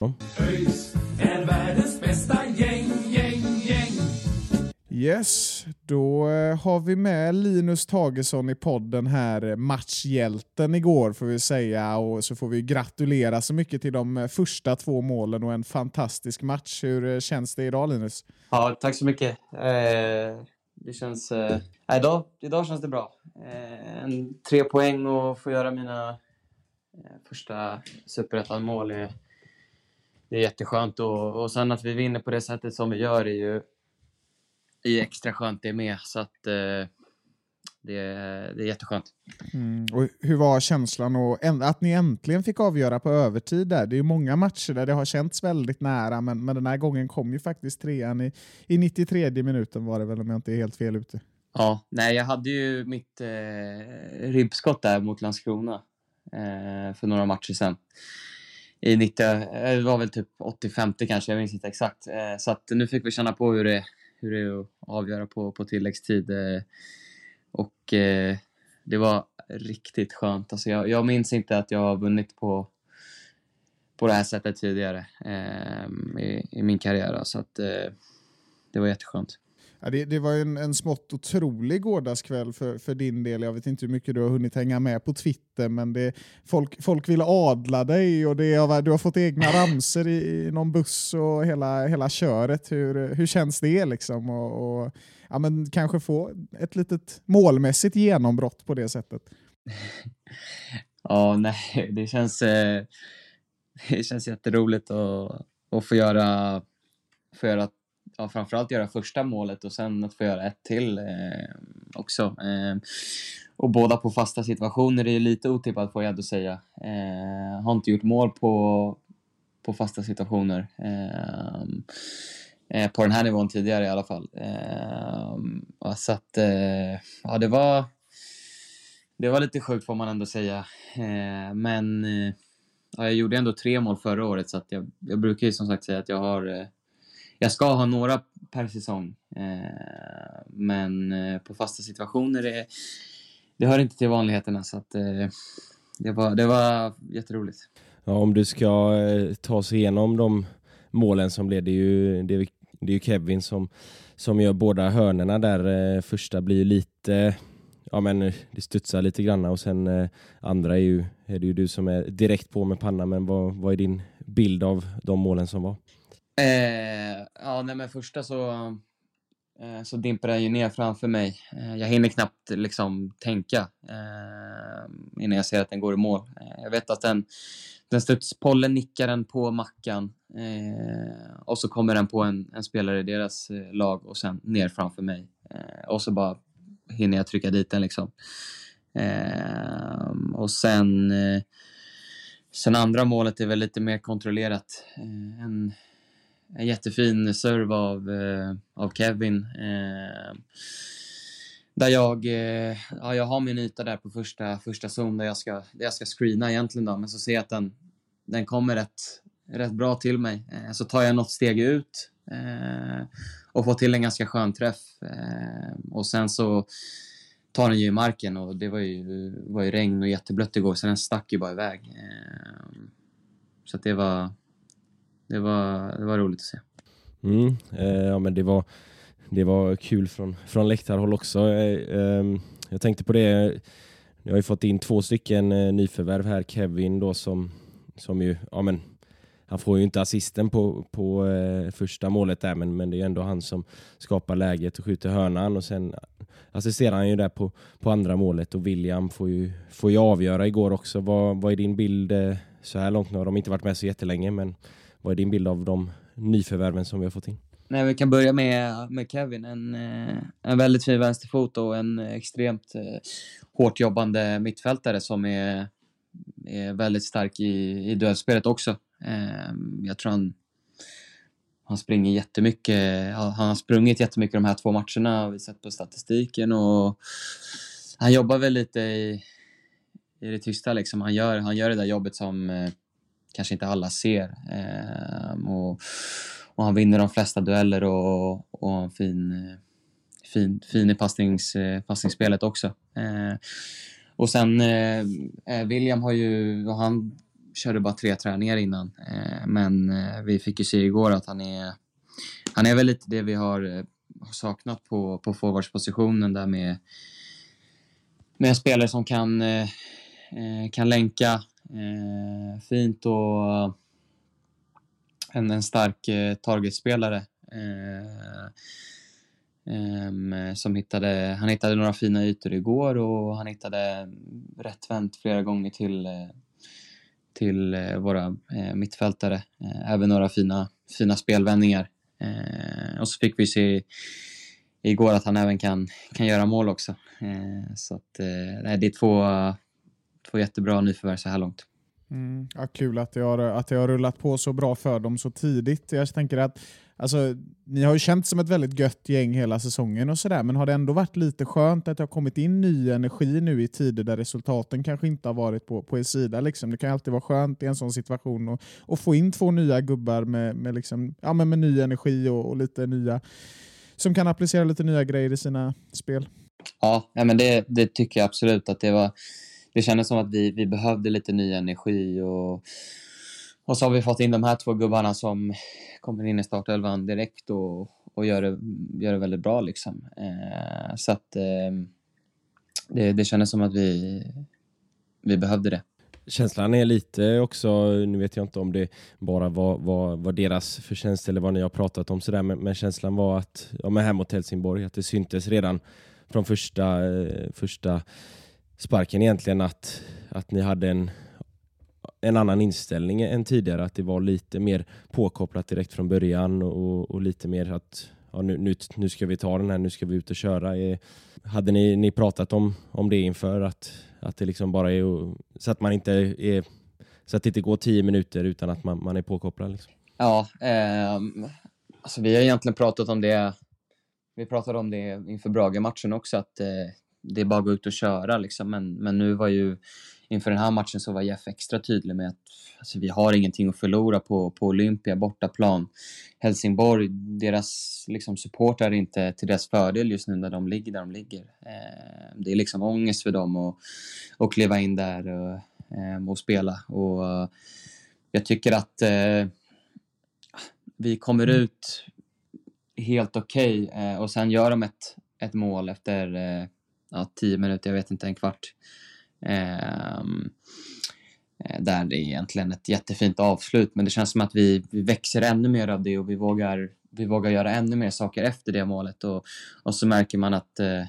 ÖIS är världens bästa gäng, gäng, gäng. Yes, då eh, har vi med Linus Tagesson i podden här, eh, matchhjälten igår får vi säga och så får vi gratulera så mycket till de eh, första två målen och en fantastisk match. Hur känns det idag Linus? Ja, tack så mycket. Eh, det känns... Eh, idag, idag känns det bra. Eh, en, tre poäng och få göra mina första superettan-mål är, det är jätteskönt. Och, och sen att vi vinner på det sättet som vi gör är ju är extra skönt det med. Så att eh, det, det är jätteskönt. Mm. Och hur var känslan och att ni äntligen fick avgöra på övertid där? Det är ju många matcher där det har känts väldigt nära, men, men den här gången kom ju faktiskt trean i, i 93 minuten var det väl om jag inte är helt fel ute. Ja, nej jag hade ju mitt eh, ribbskott där mot Landskrona eh, för några matcher sedan. I 90, eh, det var väl typ 85 kanske, jag minns inte exakt. Eh, så att nu fick vi känna på hur det, hur det är att avgöra på, på tilläggstid. Eh, och det var riktigt skönt. Alltså jag, jag minns inte att jag har vunnit på, på det här sättet tidigare i, i, min karriär. Så att, det var jätteskönt. Ja, det, det var en, en smått otrolig gårdagskväll för, för din del. Jag vet inte hur mycket du har hunnit hänga med på Twitter, men det, folk, folk vill adla dig och det, du har fått egna ramser i, i någon buss och hela, hela köret. Hur, hur känns det? liksom? Och, och, ja, men kanske få ett litet målmässigt genombrott på det sättet. ja, nej, det känns, eh, det känns jätteroligt att, att få göra, få göra ja, framförallt göra första målet och sen att få göra ett till eh, också. Eh, och båda på fasta situationer det är lite otippat får jag ändå säga. Eh, har inte gjort mål på, på fasta situationer. Eh, eh på den här nivån tidigare i alla fall. Eh, så att, eh, ja det var det var lite sjukt får man ändå säga. Eh, men ja, jag gjorde ändå tre mål förra året så att jag, jag brukar ju som sagt säga att jag har jag ska ha några per säsong. Eh, men eh, på fasta situationer, det, det hör inte till vanligheterna. Så att, eh, det, var, det var jätteroligt. Ja, om du ska eh, ta oss igenom de målen som blev, det är ju, det är, det är ju Kevin som, som gör båda hörnerna där. Eh, första blir lite ja men eh, det studsar lite grann och sen andra är ju är det ju du som är direkt på med pannan men vad, vad är din bild av de målen som var? Eh, ja, nej, men första så, eh, så dimper den ju ner framför mig. Eh, jag hinner knappt liksom tänka eh, innan jag ser att den går i mål. Eh, jag vet att den, den studs, Pollen nickar den på Mackan eh, och så kommer den på en, en spelare i deras eh, lag och sen ner framför mig. Eh, och så bara hinner jag trycka dit den liksom. Eh, och sen Sen andra målet är väl lite mer kontrollerat. En, en jättefin serve av, eh, av Kevin. Eh, där jag, eh, ja, jag har min yta där på första, första zon där jag, ska, där jag ska screena egentligen då, men så ser jag att den, den kommer rätt, rätt bra till mig. Eh, så tar jag något steg ut eh, och får till en ganska skön träff. Eh, och sen så tar den ju i marken och det var ju, var ju regn och jätteblött igår så den stack ju bara iväg. Eh, så att det var, det var, det var roligt att se. Mm, eh, ja, men det var, det var kul från, från läktarhåll också. Eh, eh, jag tänkte på det, jag har ju fått in två stycken eh, nyförvärv här. Kevin då som, som ju, ja men han får ju inte assisten på, på eh, första målet där, men, men det är ändå han som skapar läget och skjuter hörnan och sen assisterar han ju där på, på andra målet och William får ju, får ju avgöra igår också. Vad, vad är din bild eh, så här långt? Nu har de inte varit med så jättelänge, men vad är din bild av de nyförvärven som vi har fått in? Nej, vi kan börja med, med Kevin. En, eh, en väldigt fin vänsterfot och en extremt eh, hårt jobbande mittfältare som är, är väldigt stark i, i duellspelet också. Eh, jag tror han, han springer jättemycket. Han har sprungit jättemycket de här två matcherna har vi sett på statistiken och han jobbar väl lite i, i det tysta liksom. Han gör, han gör det där jobbet som kanske inte alla ser. Eh, och, och han vinner de flesta dueller och, och en fin, eh, fin, fin i passnings, eh, passningsspelet också. Eh, och sen eh, eh William har ju, han körde bara tre träningar innan, eh, men vi fick ju se igår att han är, han är väl lite det vi har, har saknat på, på forwardspositionen där med, med spelare som kan, eh, kan länka Eh, fint och eh, en, en stark eh, targetspelare. Eh, som hittade, han hittade några fina ytor igår och han hittade rättvänt flera gånger till, eh, till våra mittfältare. Även några fina, fina spelvändningar. Och så fick vi se igår att han även kan, kan göra mål också. Så att, det är två, två jättebra nyförvärv så här långt. Mm, ja, kul att det, har, att det har rullat på så bra för dem så tidigt. Jag tänker att alltså, Ni har ju känt som ett väldigt gött gäng hela säsongen, och sådär, men har det ändå varit lite skönt att det har kommit in ny energi nu i tider där resultaten kanske inte har varit på, på er sida? Liksom. Det kan alltid vara skönt i en sån situation att, att få in två nya gubbar med, med, liksom, ja, med, med ny energi och, och lite nya som kan applicera lite nya grejer i sina spel. Ja, men det, det tycker jag absolut att det var det kändes som att vi, vi behövde lite ny energi och, och så har vi fått in de här två gubbarna som kommer in i startelvan direkt och, och gör, det, gör det väldigt bra. Liksom. Eh, så att eh, det, det kändes som att vi, vi behövde det. Känslan är lite också, nu vet jag inte om det bara var, var, var deras förtjänst eller vad ni har pratat om sådär, men, men känslan var att, ja men här mot Helsingborg, att det syntes redan från första, eh, första sparken egentligen att, att ni hade en, en annan inställning än tidigare. Att det var lite mer påkopplat direkt från början och, och lite mer att ja, nu, nu, nu ska vi ta den här, nu ska vi ut och köra. Eh, hade ni, ni pratat om, om det inför? Att, att det liksom bara är så att man inte är så att det inte går tio minuter utan att man, man är påkopplad? Liksom. Ja, eh, alltså vi har egentligen pratat om det vi pratade om det inför Brage-matchen också, att eh, det är bara att gå ut och köra liksom. Men, men nu var ju inför den här matchen så var Jeff extra tydlig med att alltså, vi har ingenting att förlora på, på Olympia, bortaplan. Helsingborg, deras liksom, support är inte till deras fördel just nu när de ligger där de ligger. Eh, det är liksom ångest för dem att, att kliva in där och, eh, och spela. Och, eh, jag tycker att eh, vi kommer ut helt okej okay, eh, och sen gör de ett, ett mål efter eh, ja, tio minuter, jag vet inte, en kvart. Ehm, eh, där det är egentligen ett jättefint avslut, men det känns som att vi, vi växer ännu mer av det och vi vågar, vi vågar göra ännu mer saker efter det målet. Och, och så märker man att eh,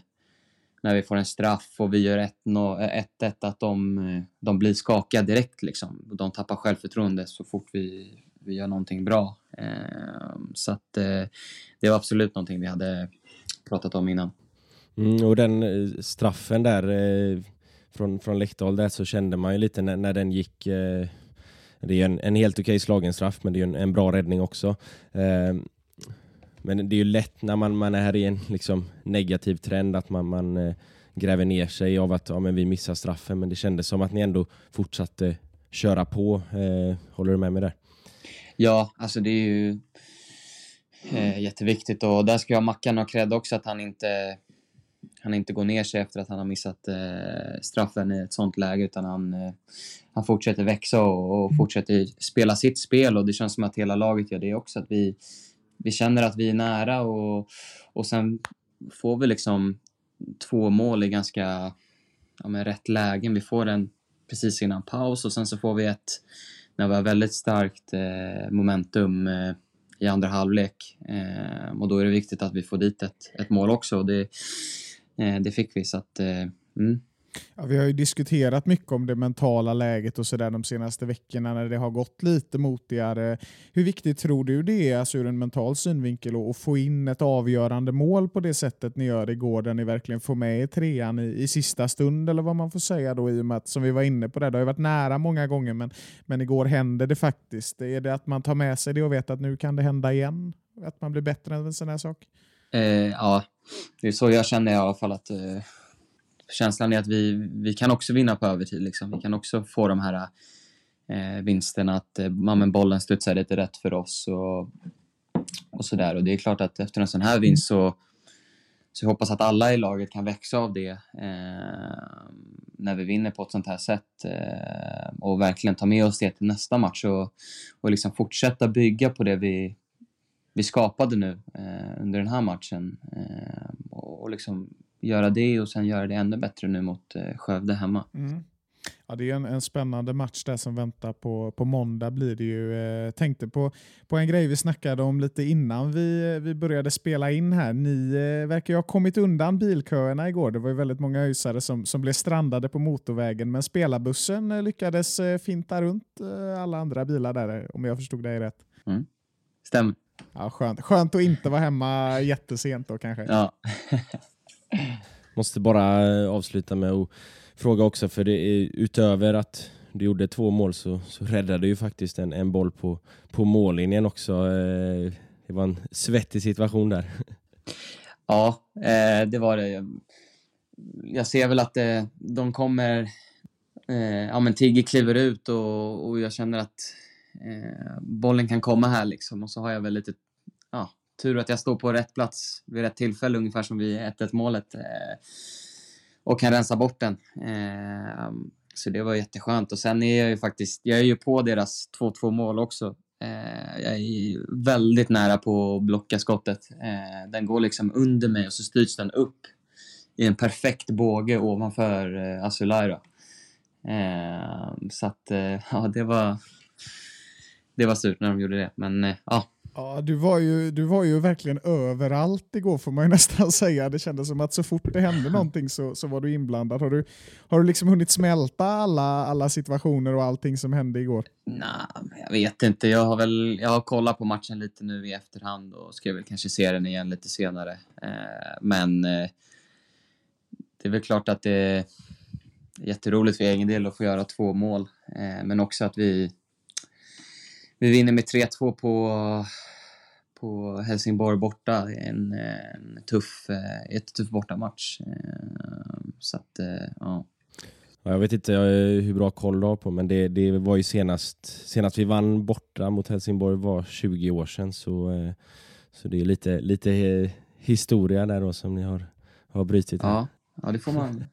när vi får en straff och vi gör 1-1 att de, de blir skakiga direkt. Liksom. De tappar självförtroende så fort vi, vi gör någonting bra. Eh, så att eh, det var absolut någonting vi hade pratat om innan. Mm, och den eh, straffen där eh, från, från Läckdal där så kände man ju lite när, när den gick eh, det är en, en helt okej slagen straff men det är en, en bra räddning också. Eh, men det är ju lätt när man, man är i en liksom, negativ trend att man, man eh, gräver ner sig av att ja, men vi missar straffen. Men det kändes som att ni ändå fortsatte köra på. Eh, håller du med mig där? Ja, alltså det är ju eh, jätteviktigt och där ska jag ha Mackan och cred också att han inte han inte går ner sig efter att han har missat eh, straffen i ett sånt läge utan han, eh, han fortsätter växa och, och, fortsätter spela sitt spel och det känns som att hela laget gör det också. Att vi, vi känner att vi är nära och, och sen får vi liksom två mål i ganska ja, men rätt lägen. Vi får en precis innan paus och sen så får vi ett när vi har väldigt starkt eh, momentum eh, i andra halvlek. Eh, och då är det viktigt att vi får dit ett, ett mål också. Och det, Eh, det fick vi. Så att, eh, mm. Ja, vi har ju diskuterat mycket om det mentala läget och sådär de senaste veckorna när det har gått lite motigare. Hur viktigt tror du det är alltså ur en mental synvinkel att få in ett avgörande mål på det sättet ni gör igår där ni verkligen får med er trean i, i sista stund eller vad man får säga då i och med att som vi var inne på det, det har ju varit nära många gånger men, men igår hände det faktiskt. Är det att man tar med sig det och vet att nu kan det hända igen? Att man blir bättre än en sån här sak? Eh, ja, det är så jag känner i alla fall att eh, känslan är att vi, vi kan också vinna på övertid. Liksom. Vi kan också få de här eh, vinsterna att eh, bollen studsar lite rätt för oss och, och sådär. Och det är klart att efter en sån här vinst så, så jag hoppas att alla i laget kan växa av det eh, när vi vinner på ett sånt här sätt eh, och verkligen ta med oss det till nästa match och, och liksom fortsätta bygga på det vi, vi skapade nu eh, under den här matchen. Eh, och, och liksom göra det och sen göra det ännu bättre nu mot eh, Skövde hemma. Mm. Ja, det är en, en, spännande match där som väntar på, på måndag. blir det ju. Eh, tänkte på, på en grej vi snackade om lite innan vi, vi började spela in här. Ni eh, verkar ju ha kommit undan bilköerna igår. Det var ju väldigt många ösare som, som blev strandade på motorvägen, men spelarbussen eh, lyckades eh, finta runt eh, alla andra bilar där, om jag förstod dig rätt. Mm. Stämmer. Ja, skönt. skönt att inte vara hemma jättesent då kanske. Ja. Måste bara eh, avsluta med att fråga också, för det är, utöver att du gjorde två mål så, så räddade du faktiskt en, en boll på, på mållinjen också. Eh, det var en svettig situation där. Ja, eh, det var det. Jag ser väl att de kommer... Ja, men Tigge kliver ut och, och jag känner att eh, bollen kan komma här liksom. Och så har jag väl lite ja, tur att jag står på rätt plats vid rätt tillfälle, ungefär som vid 1-1 målet. Eh, och kan rensa bort den. Eh, så det var jätteskönt. Och sen är jag ju faktiskt, jag är ju på deras 2-2 mål också. Eh, jag är väldigt nära på att blocka skottet. Eh, den går liksom under mig och så styrs den upp i en perfekt båge ovanför eh, Asulaira. Eh, så att, eh, ja, det var, det var surt när de gjorde det. Men eh, ja. Ja, du var, ju, du var ju verkligen överallt igår får man ju nästan säga. Det kändes som att så fort det hände någonting så, så var du inblandad. Har du, har du liksom hunnit smälta alla, alla situationer och allting som hände igår? Nej, jag vet inte. Jag har väl jag har kollat på matchen lite nu i efterhand och ska väl kanske se den igen lite senare. Eh, men eh, det är väl klart att det är jätteroligt för egen del att få göra två mål. men också att vi vi vinner med 3-2 på, på Helsingborg borta. En, en tuff, ett tuff bortamatch. Eh, så att, eh, ja. Jag vet inte hur bra koll du har på, men det, det var ju senast, senast vi vann borta mot Helsingborg var 20 år sedan. Så, eh, så det är lite, lite historia där då som ni har, har brutit. Här. Ja, ja, det får man,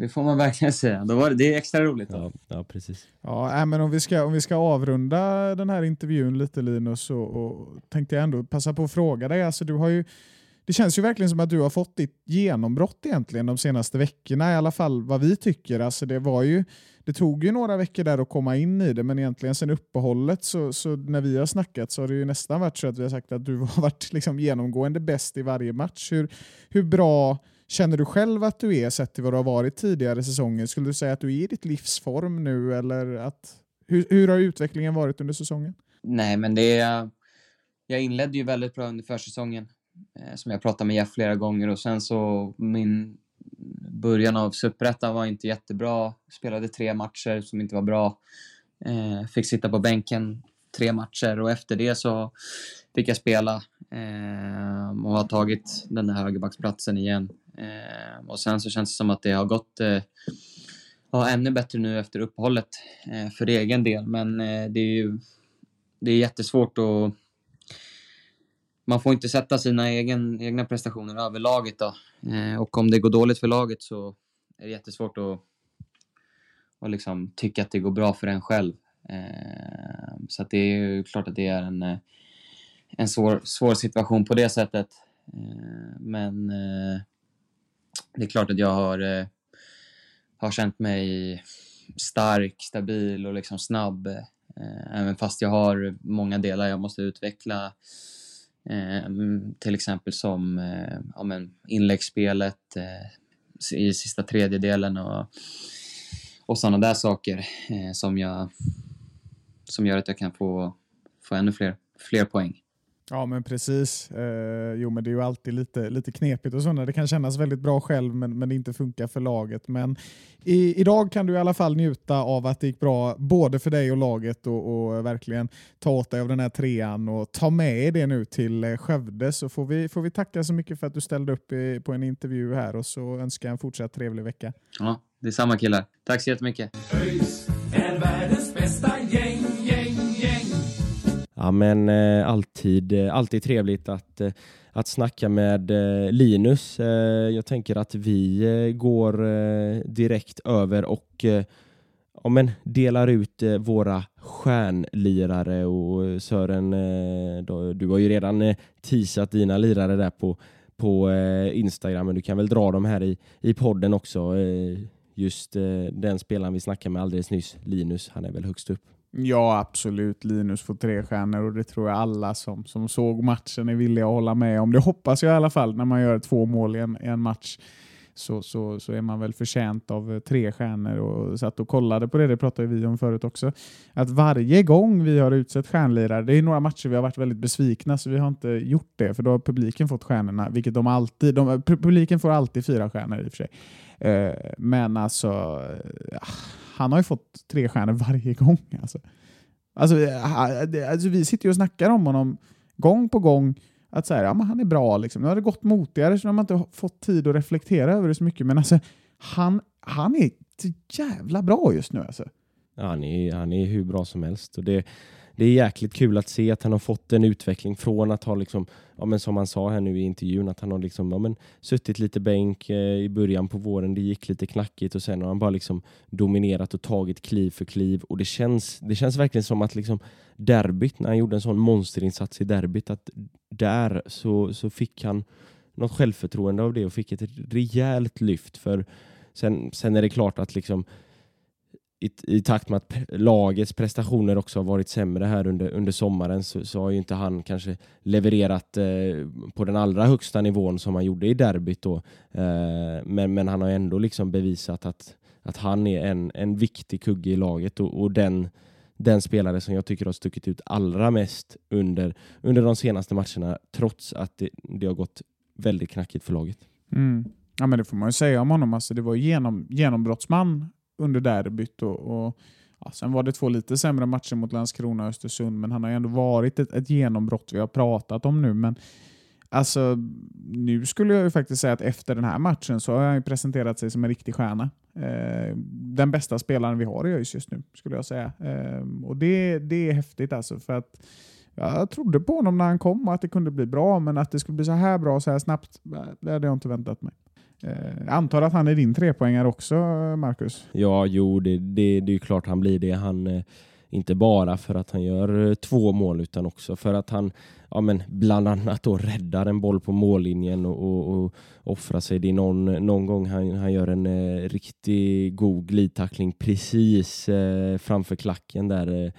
det får man verkligen säga. Då var det, det är extra roligt. Då. Ja, ja, precis. Ja, men om vi, ska, om vi ska avrunda den här intervjun lite Linus, och, och tänkte jag ändå passa på att fråga dig. Alltså, du har ju, det känns ju verkligen som att du har fått ditt genombrott egentligen de senaste veckorna, i alla fall vad vi tycker. Alltså, det, var ju, det tog ju några veckor där att komma in i det, men egentligen sen uppehållet så, så när vi har snackat så har det ju nästan varit så att vi har sagt att du har varit liksom genomgående bäst i varje match. Hur, hur bra känner du själv att du är sett till vad du har varit tidigare säsonger? Skulle du säga att du är i ditt livsform nu eller att, hur, hur har utvecklingen varit under säsongen? Nej, men det är, jag inledde ju väldigt bra under försäsongen eh, som jag pratade med Jeff flera gånger och sen så min början av Superettan var inte jättebra. Spelade tre matcher som inte var bra. Eh, fick sitta på bänken tre matcher och efter det så fick jag spela eh, och har tagit den där högerbacksplatsen igen. Eh, och sen så känns det som att det har gått eh, ja, ännu bättre nu efter uppehållet eh, för egen del. Men eh, det är ju det är jättesvårt att... Man får inte sätta sina egen, egna prestationer över laget då. Eh, och om det går dåligt för laget så är det jättesvårt att, att liksom tycka att det går bra för en själv. Eh, så att det är ju klart att det är en, eh, en svår, svår situation på det sättet. Eh, men eh, det är klart att jag har, eh, har känt mig stark, stabil och liksom snabb. Eh, även fast jag har många delar jag måste utveckla. Eh, till exempel som eh, ja, men inläggsspelet eh, i sista tredjedelen och, och sådana där saker eh, som, jag, som gör att jag kan få, få ännu fler, fler poäng. Ja, men precis. Eh, jo, men det är ju alltid lite, lite knepigt och så när det kan kännas väldigt bra själv men, men det inte funkar för laget. Men i, idag kan du i alla fall njuta av att det gick bra både för dig och laget och, och verkligen ta åt dig av den här trean och ta med det nu till eh, Skövde så får vi, får vi tacka så mycket för att du ställde upp i, på en intervju här och så önskar jag en fortsatt trevlig vecka. Ja, det är samma killar. Tack så jättemycket. ÖIS är världens bästa. Ja, men eh, alltid, eh, alltid trevligt att, eh, att snacka med eh, Linus. Eh, jag tänker att vi eh, går eh, direkt över och eh, ja, men delar ut eh, våra stjärnlirare och eh, Sören, eh, då, du har ju redan eh, teasat dina lirare där på, på eh, Instagram, men du kan väl dra dem här i, i podden också. Eh, just eh, den spelaren vi snackade med alldeles nyss, Linus, han är väl högst upp. Ja, absolut. Linus får tre stjärnor och det tror jag alla som, som såg matchen är villiga att hålla med om. Det hoppas jag i alla fall när man gör två mål i en, i en match. Så, så, så är man väl förtjänt av eh, tre stjärnor och satt och kollade på det, det pratade vi om förut också. Att varje gång vi har utsett stjärnlirare, det är några matcher vi har varit väldigt besvikna så vi har inte gjort det för då har publiken fått stjärnorna, vilket de alltid, de, publiken får alltid fyra stjärnor i och för sig. Eh, men alltså, eh, han har ju fått tre stjärnor varje gång. Alltså. Alltså, alltså, vi sitter ju och snackar om honom gång på gång. Att så här, ja, men han är bra. Liksom. Nu har det gått motigare så nu har man inte fått tid att reflektera över det så mycket. Men alltså, han, han är så jävla bra just nu. Alltså. Ja, han, är, han är hur bra som helst. Och det, det är jäkligt kul att se att han har fått en utveckling från att ha, liksom, ja, men som han sa här nu i intervjun, att han har liksom, ja, men, suttit lite bänk eh, i början på våren. Det gick lite knackigt och sen har han bara liksom dominerat och tagit kliv för kliv. Och det känns, det känns verkligen som att liksom, derbyt, när han gjorde en sån monsterinsats i derbyt, att där så, så fick han något självförtroende av det och fick ett rejält lyft. För sen, sen är det klart att liksom i, i takt med att lagets prestationer också har varit sämre här under, under sommaren så, så har ju inte han kanske levererat eh, på den allra högsta nivån som han gjorde i derbyt då. Eh, men, men han har ändå liksom bevisat att, att han är en, en viktig kugge i laget och, och den, den spelare som jag tycker har stuckit ut allra mest under, under de senaste matcherna trots att det, det har gått väldigt knackigt för laget. Mm. Ja, men det får man ju säga om honom. Alltså, det var genom, genombrottsman under derbyt. Och, och, ja, sen var det två lite sämre matcher mot Landskrona och Östersund, men han har ju ändå varit ett, ett genombrott vi har pratat om nu. Men alltså, nu skulle jag ju faktiskt säga att efter den här matchen så har han ju presenterat sig som en riktig stjärna. Eh, den bästa spelaren vi har i ÖIS just nu, skulle jag säga. Eh, och det, det är häftigt alltså, för att jag trodde på honom när han kom och att det kunde bli bra, men att det skulle bli så här bra så här snabbt, eh, det hade jag inte väntat mig. Eh, Jag antar att han är din trepoängare också, Marcus? Ja, jo, det, det, det är ju klart han blir det. Han, eh, inte bara för att han gör eh, två mål utan också för att han ja, men bland annat då räddar en boll på mållinjen och, och, och offrar sig. Det är någon, någon gång han, han gör en eh, riktigt god glidtackling precis eh, framför klacken där. Eh,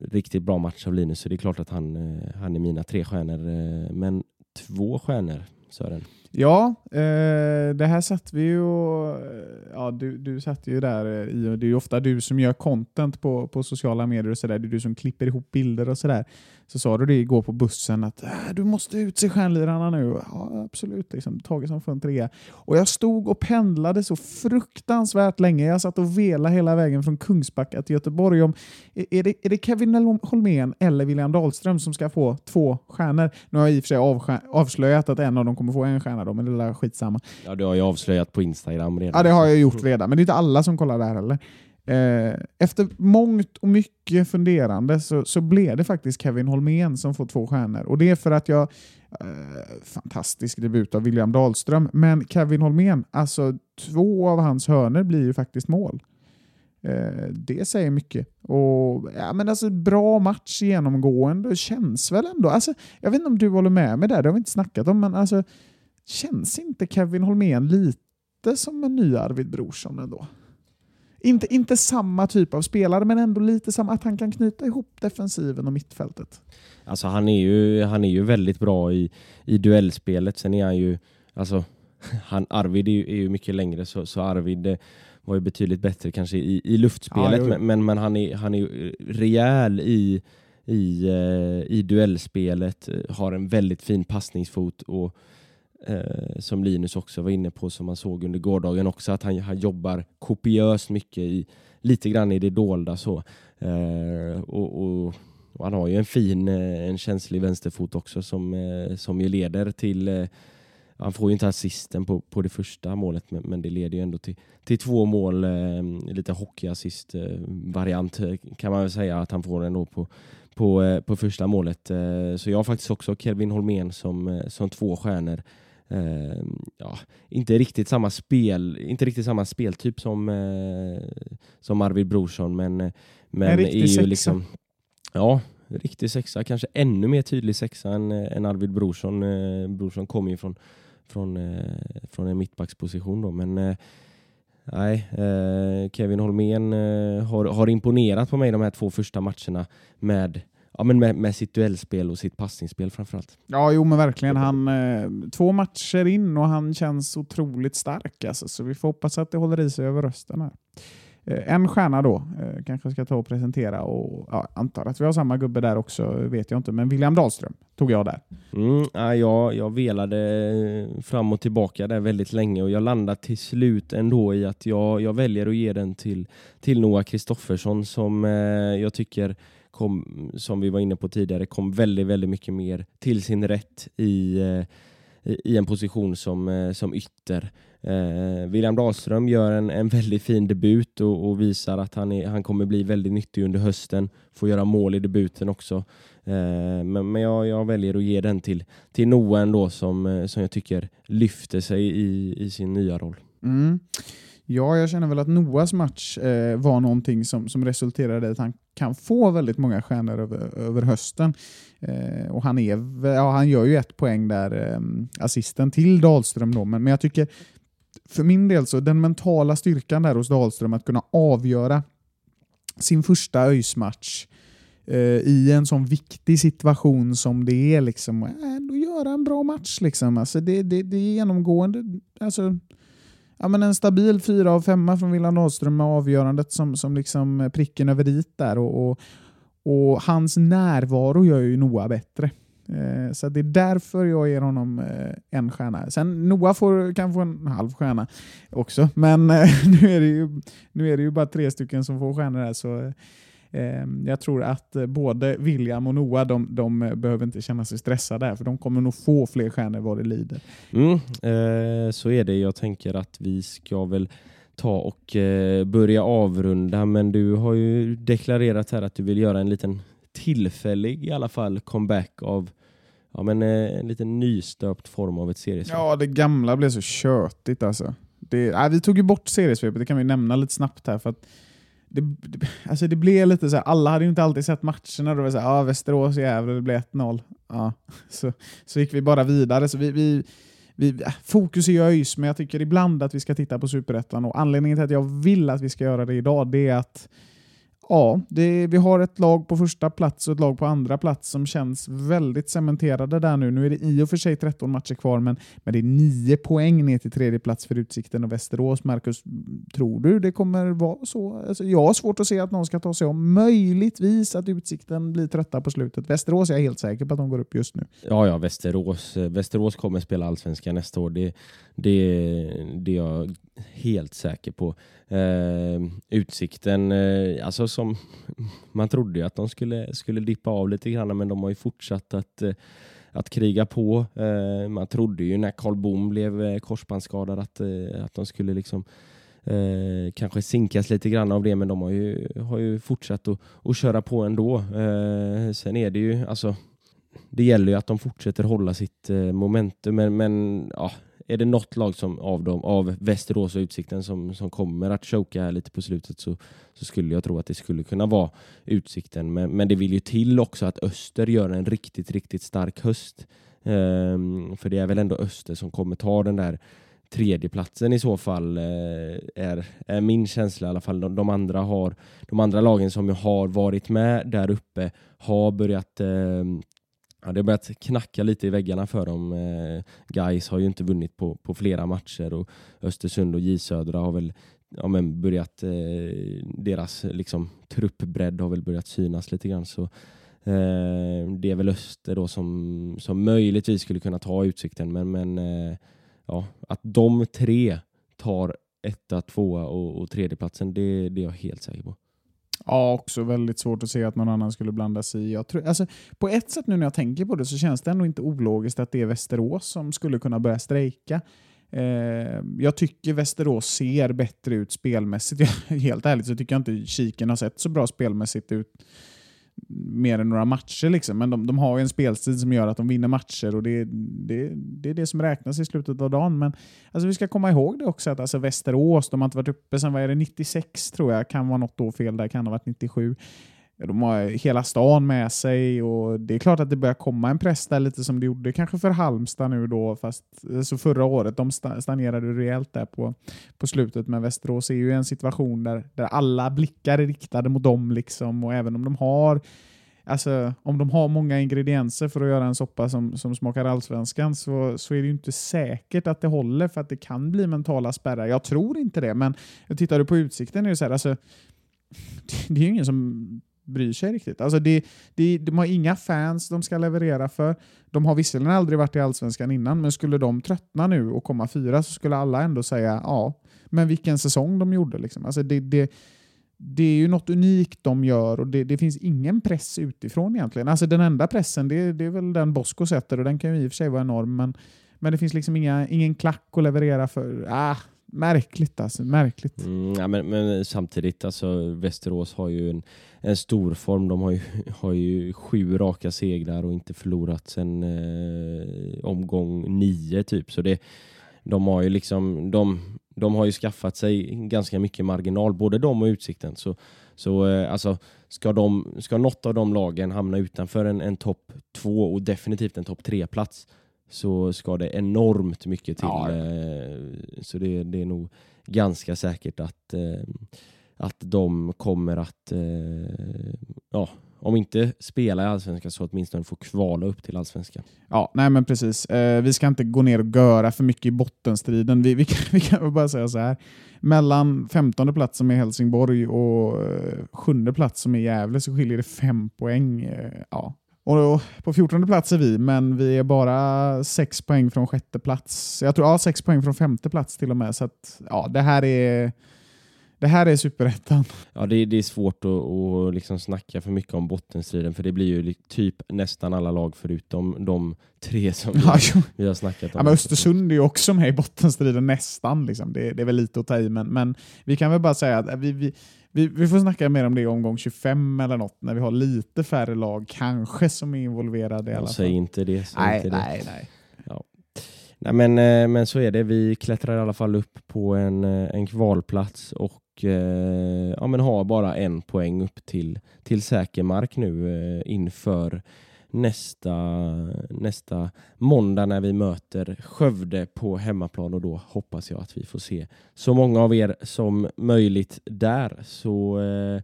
riktigt bra match av Linus så det är klart att han, eh, han är mina tre stjärnor. Eh, men två stjärnor, Sören. Ja, eh, det här satt vi ju och, eh, ja, du, du satt ju där eh, i, det är ju ofta du som gör content på, på sociala medier och sådär, det är du som klipper ihop bilder och sådär. Så sa du det igår på bussen att äh, du måste utse stjärnlirarna nu. Ja, absolut, liksom, taget som från en trea. Och jag stod och pendlade så fruktansvärt länge. Jag satt och velade hela vägen från Kungsbacka till Göteborg om är det, är det Kevin Holmén eller William Dahlström som ska få två stjärnor? Nu har jag i och för sig avslöjat att en av dem kommer få en stjärna då, men det är skitsamma. Ja, du har ju avslöjat på Instagram redan. Ja, det har jag gjort redan, men det är inte alla som kollar där heller. Eh, efter mångt och mycket funderande så, så blev det faktiskt Kevin Holmén som får två stjärnor. Och det är för att jag... Eh, fantastisk debut av William Dahlström, men Kevin Holmén, alltså två av hans hörner blir ju faktiskt mål. Eh, det säger mycket. Och, ja, men alltså, bra match genomgående känns väl ändå... Alltså, jag vet inte om du håller med mig där, det har vi inte snackat om, men alltså, känns inte Kevin Holmén lite som en ny Arvid Brorsson ändå? Inte, inte samma typ av spelare, men ändå lite samma, att han kan knyta ihop defensiven och mittfältet. Alltså han är ju, han är ju väldigt bra i, i duellspelet. Sen är han ju, alltså, han, Arvid är ju, är ju mycket längre så, så Arvid eh, var ju betydligt bättre kanske i, i luftspelet. Ja, men, men, men han är, han är ju rejäl i, i, eh, i duellspelet, har en väldigt fin passningsfot och eh, som Linus också var inne på, som man såg under gårdagen också, att han, han jobbar kopiöst mycket, i, lite grann i det dolda. så. Eh, och, och, och han har ju en fin, eh, en känslig vänsterfot också som, eh, som ju leder till eh, han får ju inte assisten på, på det första målet men, men det leder ju ändå till, till två mål, eh, lite hockeyassist-variant eh, eh, kan man väl säga att han får ändå på, på, eh, på första målet. Eh, så jag har faktiskt också Kelvin Holmén som, eh, som två stjärnor. Eh, ja, inte riktigt samma spel, inte riktigt samma speltyp som, eh, som Arvid Brorsson men, men En riktig är ju sexa. liksom Ja, riktig sexa. Kanske ännu mer tydlig sexa än, eh, än Arvid Brorsson. Eh, Brorsson kommer ju från, från, eh, från en mittbacksposition då men eh, Nej, eh, Kevin Holmén eh, har, har imponerat på mig de här två första matcherna med, ja, men med, med sitt duellspel och sitt passningsspel framförallt. Ja, jo men verkligen. Han, eh, två matcher in och han känns otroligt stark. Alltså, så vi får hoppas att det håller i sig över rösten här. Eh, en stjärna då, eh, kanske ska ta och presentera. Och, ja, antar att vi har samma gubbe där också, vet jag inte. Men William Dahlström tog jag där. Mm, ja, jag, jag velade fram och tillbaka där väldigt länge och jag landade till slut ändå i att jag, jag väljer att ge den till, till Noah Kristoffersson som eh, jag tycker kom, som vi var inne på tidigare, kom väldigt, väldigt mycket mer till sin rätt i, eh, i en position som, eh, som ytter. Eh, William Dahlström gör en, en väldigt fin debut och, och visar att han, är, han kommer bli väldigt nyttig under hösten. Får göra mål i debuten också. Eh, men men jag, jag väljer att ge den till, till Noah ändå som, eh, som jag tycker lyfter sig i, i sin nya roll. Mm. Ja, jag känner väl att Noahs match eh, var någonting som, som resulterade i att han kan få väldigt många stjärnor över, över hösten. Eh, och han, är, ja, han gör ju ett poäng där, eh, assisten till Dahlström. Då, men, men jag tycker för min del så den mentala styrkan där hos Dahlström att kunna avgöra sin första ÖIS-match eh, i en sån viktig situation som det är. Liksom, äh, ändå göra en bra match. Liksom. Alltså, det, det, det är genomgående. Alltså, ja, men en stabil fyra av femma från William Dahlström med avgörandet som, som liksom pricken över dit där. Och, och, och hans närvaro gör ju Noah bättre. Eh, så det är därför jag ger honom eh, en stjärna. Sen Noah får, kan få en halv stjärna också, men eh, nu, är det ju, nu är det ju bara tre stycken som får stjärnor här. Så, eh, jag tror att eh, både William och Noah de, de eh, behöver inte känna sig stressade här, för de kommer nog få fler stjärnor vad det lider. Mm, eh, så är det. Jag tänker att vi ska väl ta och eh, börja avrunda men du har ju deklarerat här att du vill göra en liten tillfällig i alla fall comeback av ja, men, eh, en liten nystöpt form av ett seriespel. Ja, det gamla blev så tjötigt alltså. Det, nej, vi tog ju bort seriesvepet, det kan vi nämna lite snabbt här. För att det, alltså det blev lite så här, alla hade ju inte alltid sett matcherna. Det var så här, ah, Västerås Gävle, det blev 1-0. Ja. Så, så gick vi bara vidare. Så vi, vi, vi, äh, fokus är ju ÖIS, men jag tycker ibland att vi ska titta på Superettan. Och anledningen till att jag vill att vi ska göra det idag, det är att Ja, det, vi har ett lag på första plats och ett lag på andra plats som känns väldigt cementerade där nu. Nu är det i och för sig 13 matcher kvar, men, men det är 9 poäng ner till tredje plats för Utsikten och Västerås. Marcus, tror du det kommer vara så? Alltså, jag har svårt att se att någon ska ta sig om. Möjligtvis att Utsikten blir trötta på slutet. Västerås är jag helt säker på att de går upp just nu. Ja, ja, Västerås, eh, Västerås kommer spela allsvenskan nästa år. Det, det, det är jag helt säker på. Eh, utsikten, eh, alltså som man trodde ju att de skulle, skulle dippa av lite grann, men de har ju fortsatt att, eh, att kriga på. Eh, man trodde ju när Karl Bom blev eh, korsbandsskadad att, eh, att de skulle liksom Eh, kanske sinkas lite grann av det, men de har ju, har ju fortsatt att, att köra på ändå. Eh, sen är det ju, alltså, det gäller ju att de fortsätter hålla sitt eh, momentum, men, men ja, är det något lag som, av, dem, av Västerås och Utsikten som, som kommer att choka här lite på slutet så, så skulle jag tro att det skulle kunna vara Utsikten. Men, men det vill ju till också att Öster gör en riktigt, riktigt stark höst. Um, för det är väl ändå Öster som kommer ta den där tredjeplatsen i så fall eh, är, är min känsla i alla fall. De, de, andra har, de andra lagen som har varit med där uppe har börjat eh, Ja, det har börjat knacka lite i väggarna för dem. Eh, Guys har ju inte vunnit på, på flera matcher och Östersund och J Södra har väl ja, men börjat, eh, deras liksom, truppbredd har väl börjat synas lite grann. Så, eh, det är väl Öster då som, som möjligtvis skulle kunna ta utsikten, men, men eh, ja, att de tre tar etta, tvåa och, och tredjeplatsen, det, det är jag helt säker på. Ja, också väldigt svårt att se att någon annan skulle blanda sig i. Jag tror, alltså, på ett sätt nu när jag tänker på det så känns det ändå inte ologiskt att det är Västerås som skulle kunna börja strejka. Eh, jag tycker Västerås ser bättre ut spelmässigt. Helt ärligt så tycker jag inte Kiken har sett så bra spelmässigt ut mer än några matcher. Liksom. Men de, de har en spelstil som gör att de vinner matcher och det, det, det är det som räknas i slutet av dagen. Men alltså, vi ska komma ihåg det också att alltså, Västerås, de har inte varit uppe sedan vad är det, 96 tror jag. Kan vara något år fel där, kan ha varit 97. De har hela stan med sig och det är klart att det börjar komma en press där lite som det gjorde kanske för Halmstad nu då, fast alltså förra året. De stagnerade rejält där på, på slutet, men Västerås är ju en situation där, där alla blickar är riktade mot dem liksom och även om de har Alltså, om de har många ingredienser för att göra en soppa som, som smakar allsvenskan så, så är det ju inte säkert att det håller för att det kan bli mentala spärrar. Jag tror inte det, men tittar du på utsikten är det så här, alltså, det är ju ingen som bryr sig riktigt. Alltså det, det, de har inga fans de ska leverera för. De har visserligen aldrig varit i Allsvenskan innan, men skulle de tröttna nu och komma fyra så skulle alla ändå säga ja, men vilken säsong de gjorde. Liksom. Alltså det, det, det är ju något unikt de gör och det, det, finns ingen press utifrån egentligen. Alltså den enda pressen det, det är väl den Bosko sätter och den kan ju i och för sig vara enorm, men, men det finns liksom inga, ingen klack att leverera för. Ah, Märkligt alltså, märkligt. Mm, ja, men, men, samtidigt, alltså Västerås har ju en, en stor form. De har ju, har ju sju raka segrar och inte förlorat sedan eh, omgång nio typ. Så det, de har ju liksom, de, de har ju skaffat sig ganska mycket marginal, både de och Utsikten. Så, så eh, alltså, ska, de, ska något av de lagen hamna utanför en, en topp två och definitivt en topp tre plats så ska det enormt mycket till. Ja. Eh, så det, det, är nog ganska säkert att, eh, att de kommer att, eh, ja, om inte spela i Allsvenskan så åtminstone få kvala upp till Allsvenskan. Ja, nej men precis. Vi ska inte gå ner och göra för mycket i bottenstriden. Vi, vi, kan, vi kan bara säga så här. Mellan 15 plats som är Helsingborg och sjunde plats som är Gävle så skiljer det fem poäng. ja, och på 14 plats är vi, men vi är bara 6 poäng från sjätte plats. Jag tror ja, 6 poäng från femte plats till och med. Så att, ja, det här är det här är superettan. Ja, det, det är svårt att, att liksom snacka för mycket om bottenstriden för det blir ju typ nästan alla lag förutom de tre som ja, vi, vi har snackat om. Ja, men Östersund är ju också med i bottenstriden nästan. Liksom. Det, det är väl lite att ta i, men, men vi kan väl bara säga att vi, vi, vi, vi får snacka mer om det i omgång 25 eller något, när vi har lite färre lag kanske som är involverade i alla fall. Säg inte det. Säg nej, inte nej, det. nej. Ja. Nej, men, eh, men så är det. Vi klättrar i alla fall upp på en, eh, en kvalplats och eh, ja, men har bara en poäng upp till, till säker mark nu inför nästa, nästa måndag när vi möter Skövde på hemmaplan och då hoppas jag att vi får se så många av er som möjligt där. Så eh,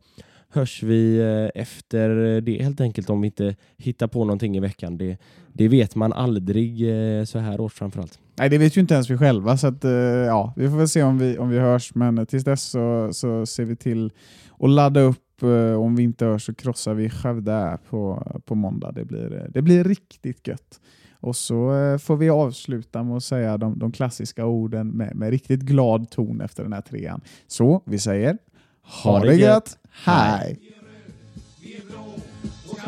hörs vi eh, efter det helt enkelt om vi inte hittar på någonting i veckan. Det, det vet man aldrig eh, så här års framförallt. Nej, det vet ju inte ens vi själva, så att, eh, ja, vi får väl se om vi, om vi hörs. Men tills dess så, så ser vi till att ladda upp. Typ, eh, om vi inte hörs så krossar vi Skövde på, på måndag. Det blir, eh, det blir riktigt gött. Och så eh, får vi avsluta med att säga de, de klassiska orden med, med riktigt glad ton efter den här trean. Så vi säger ha det gött, hej! Vi är blå och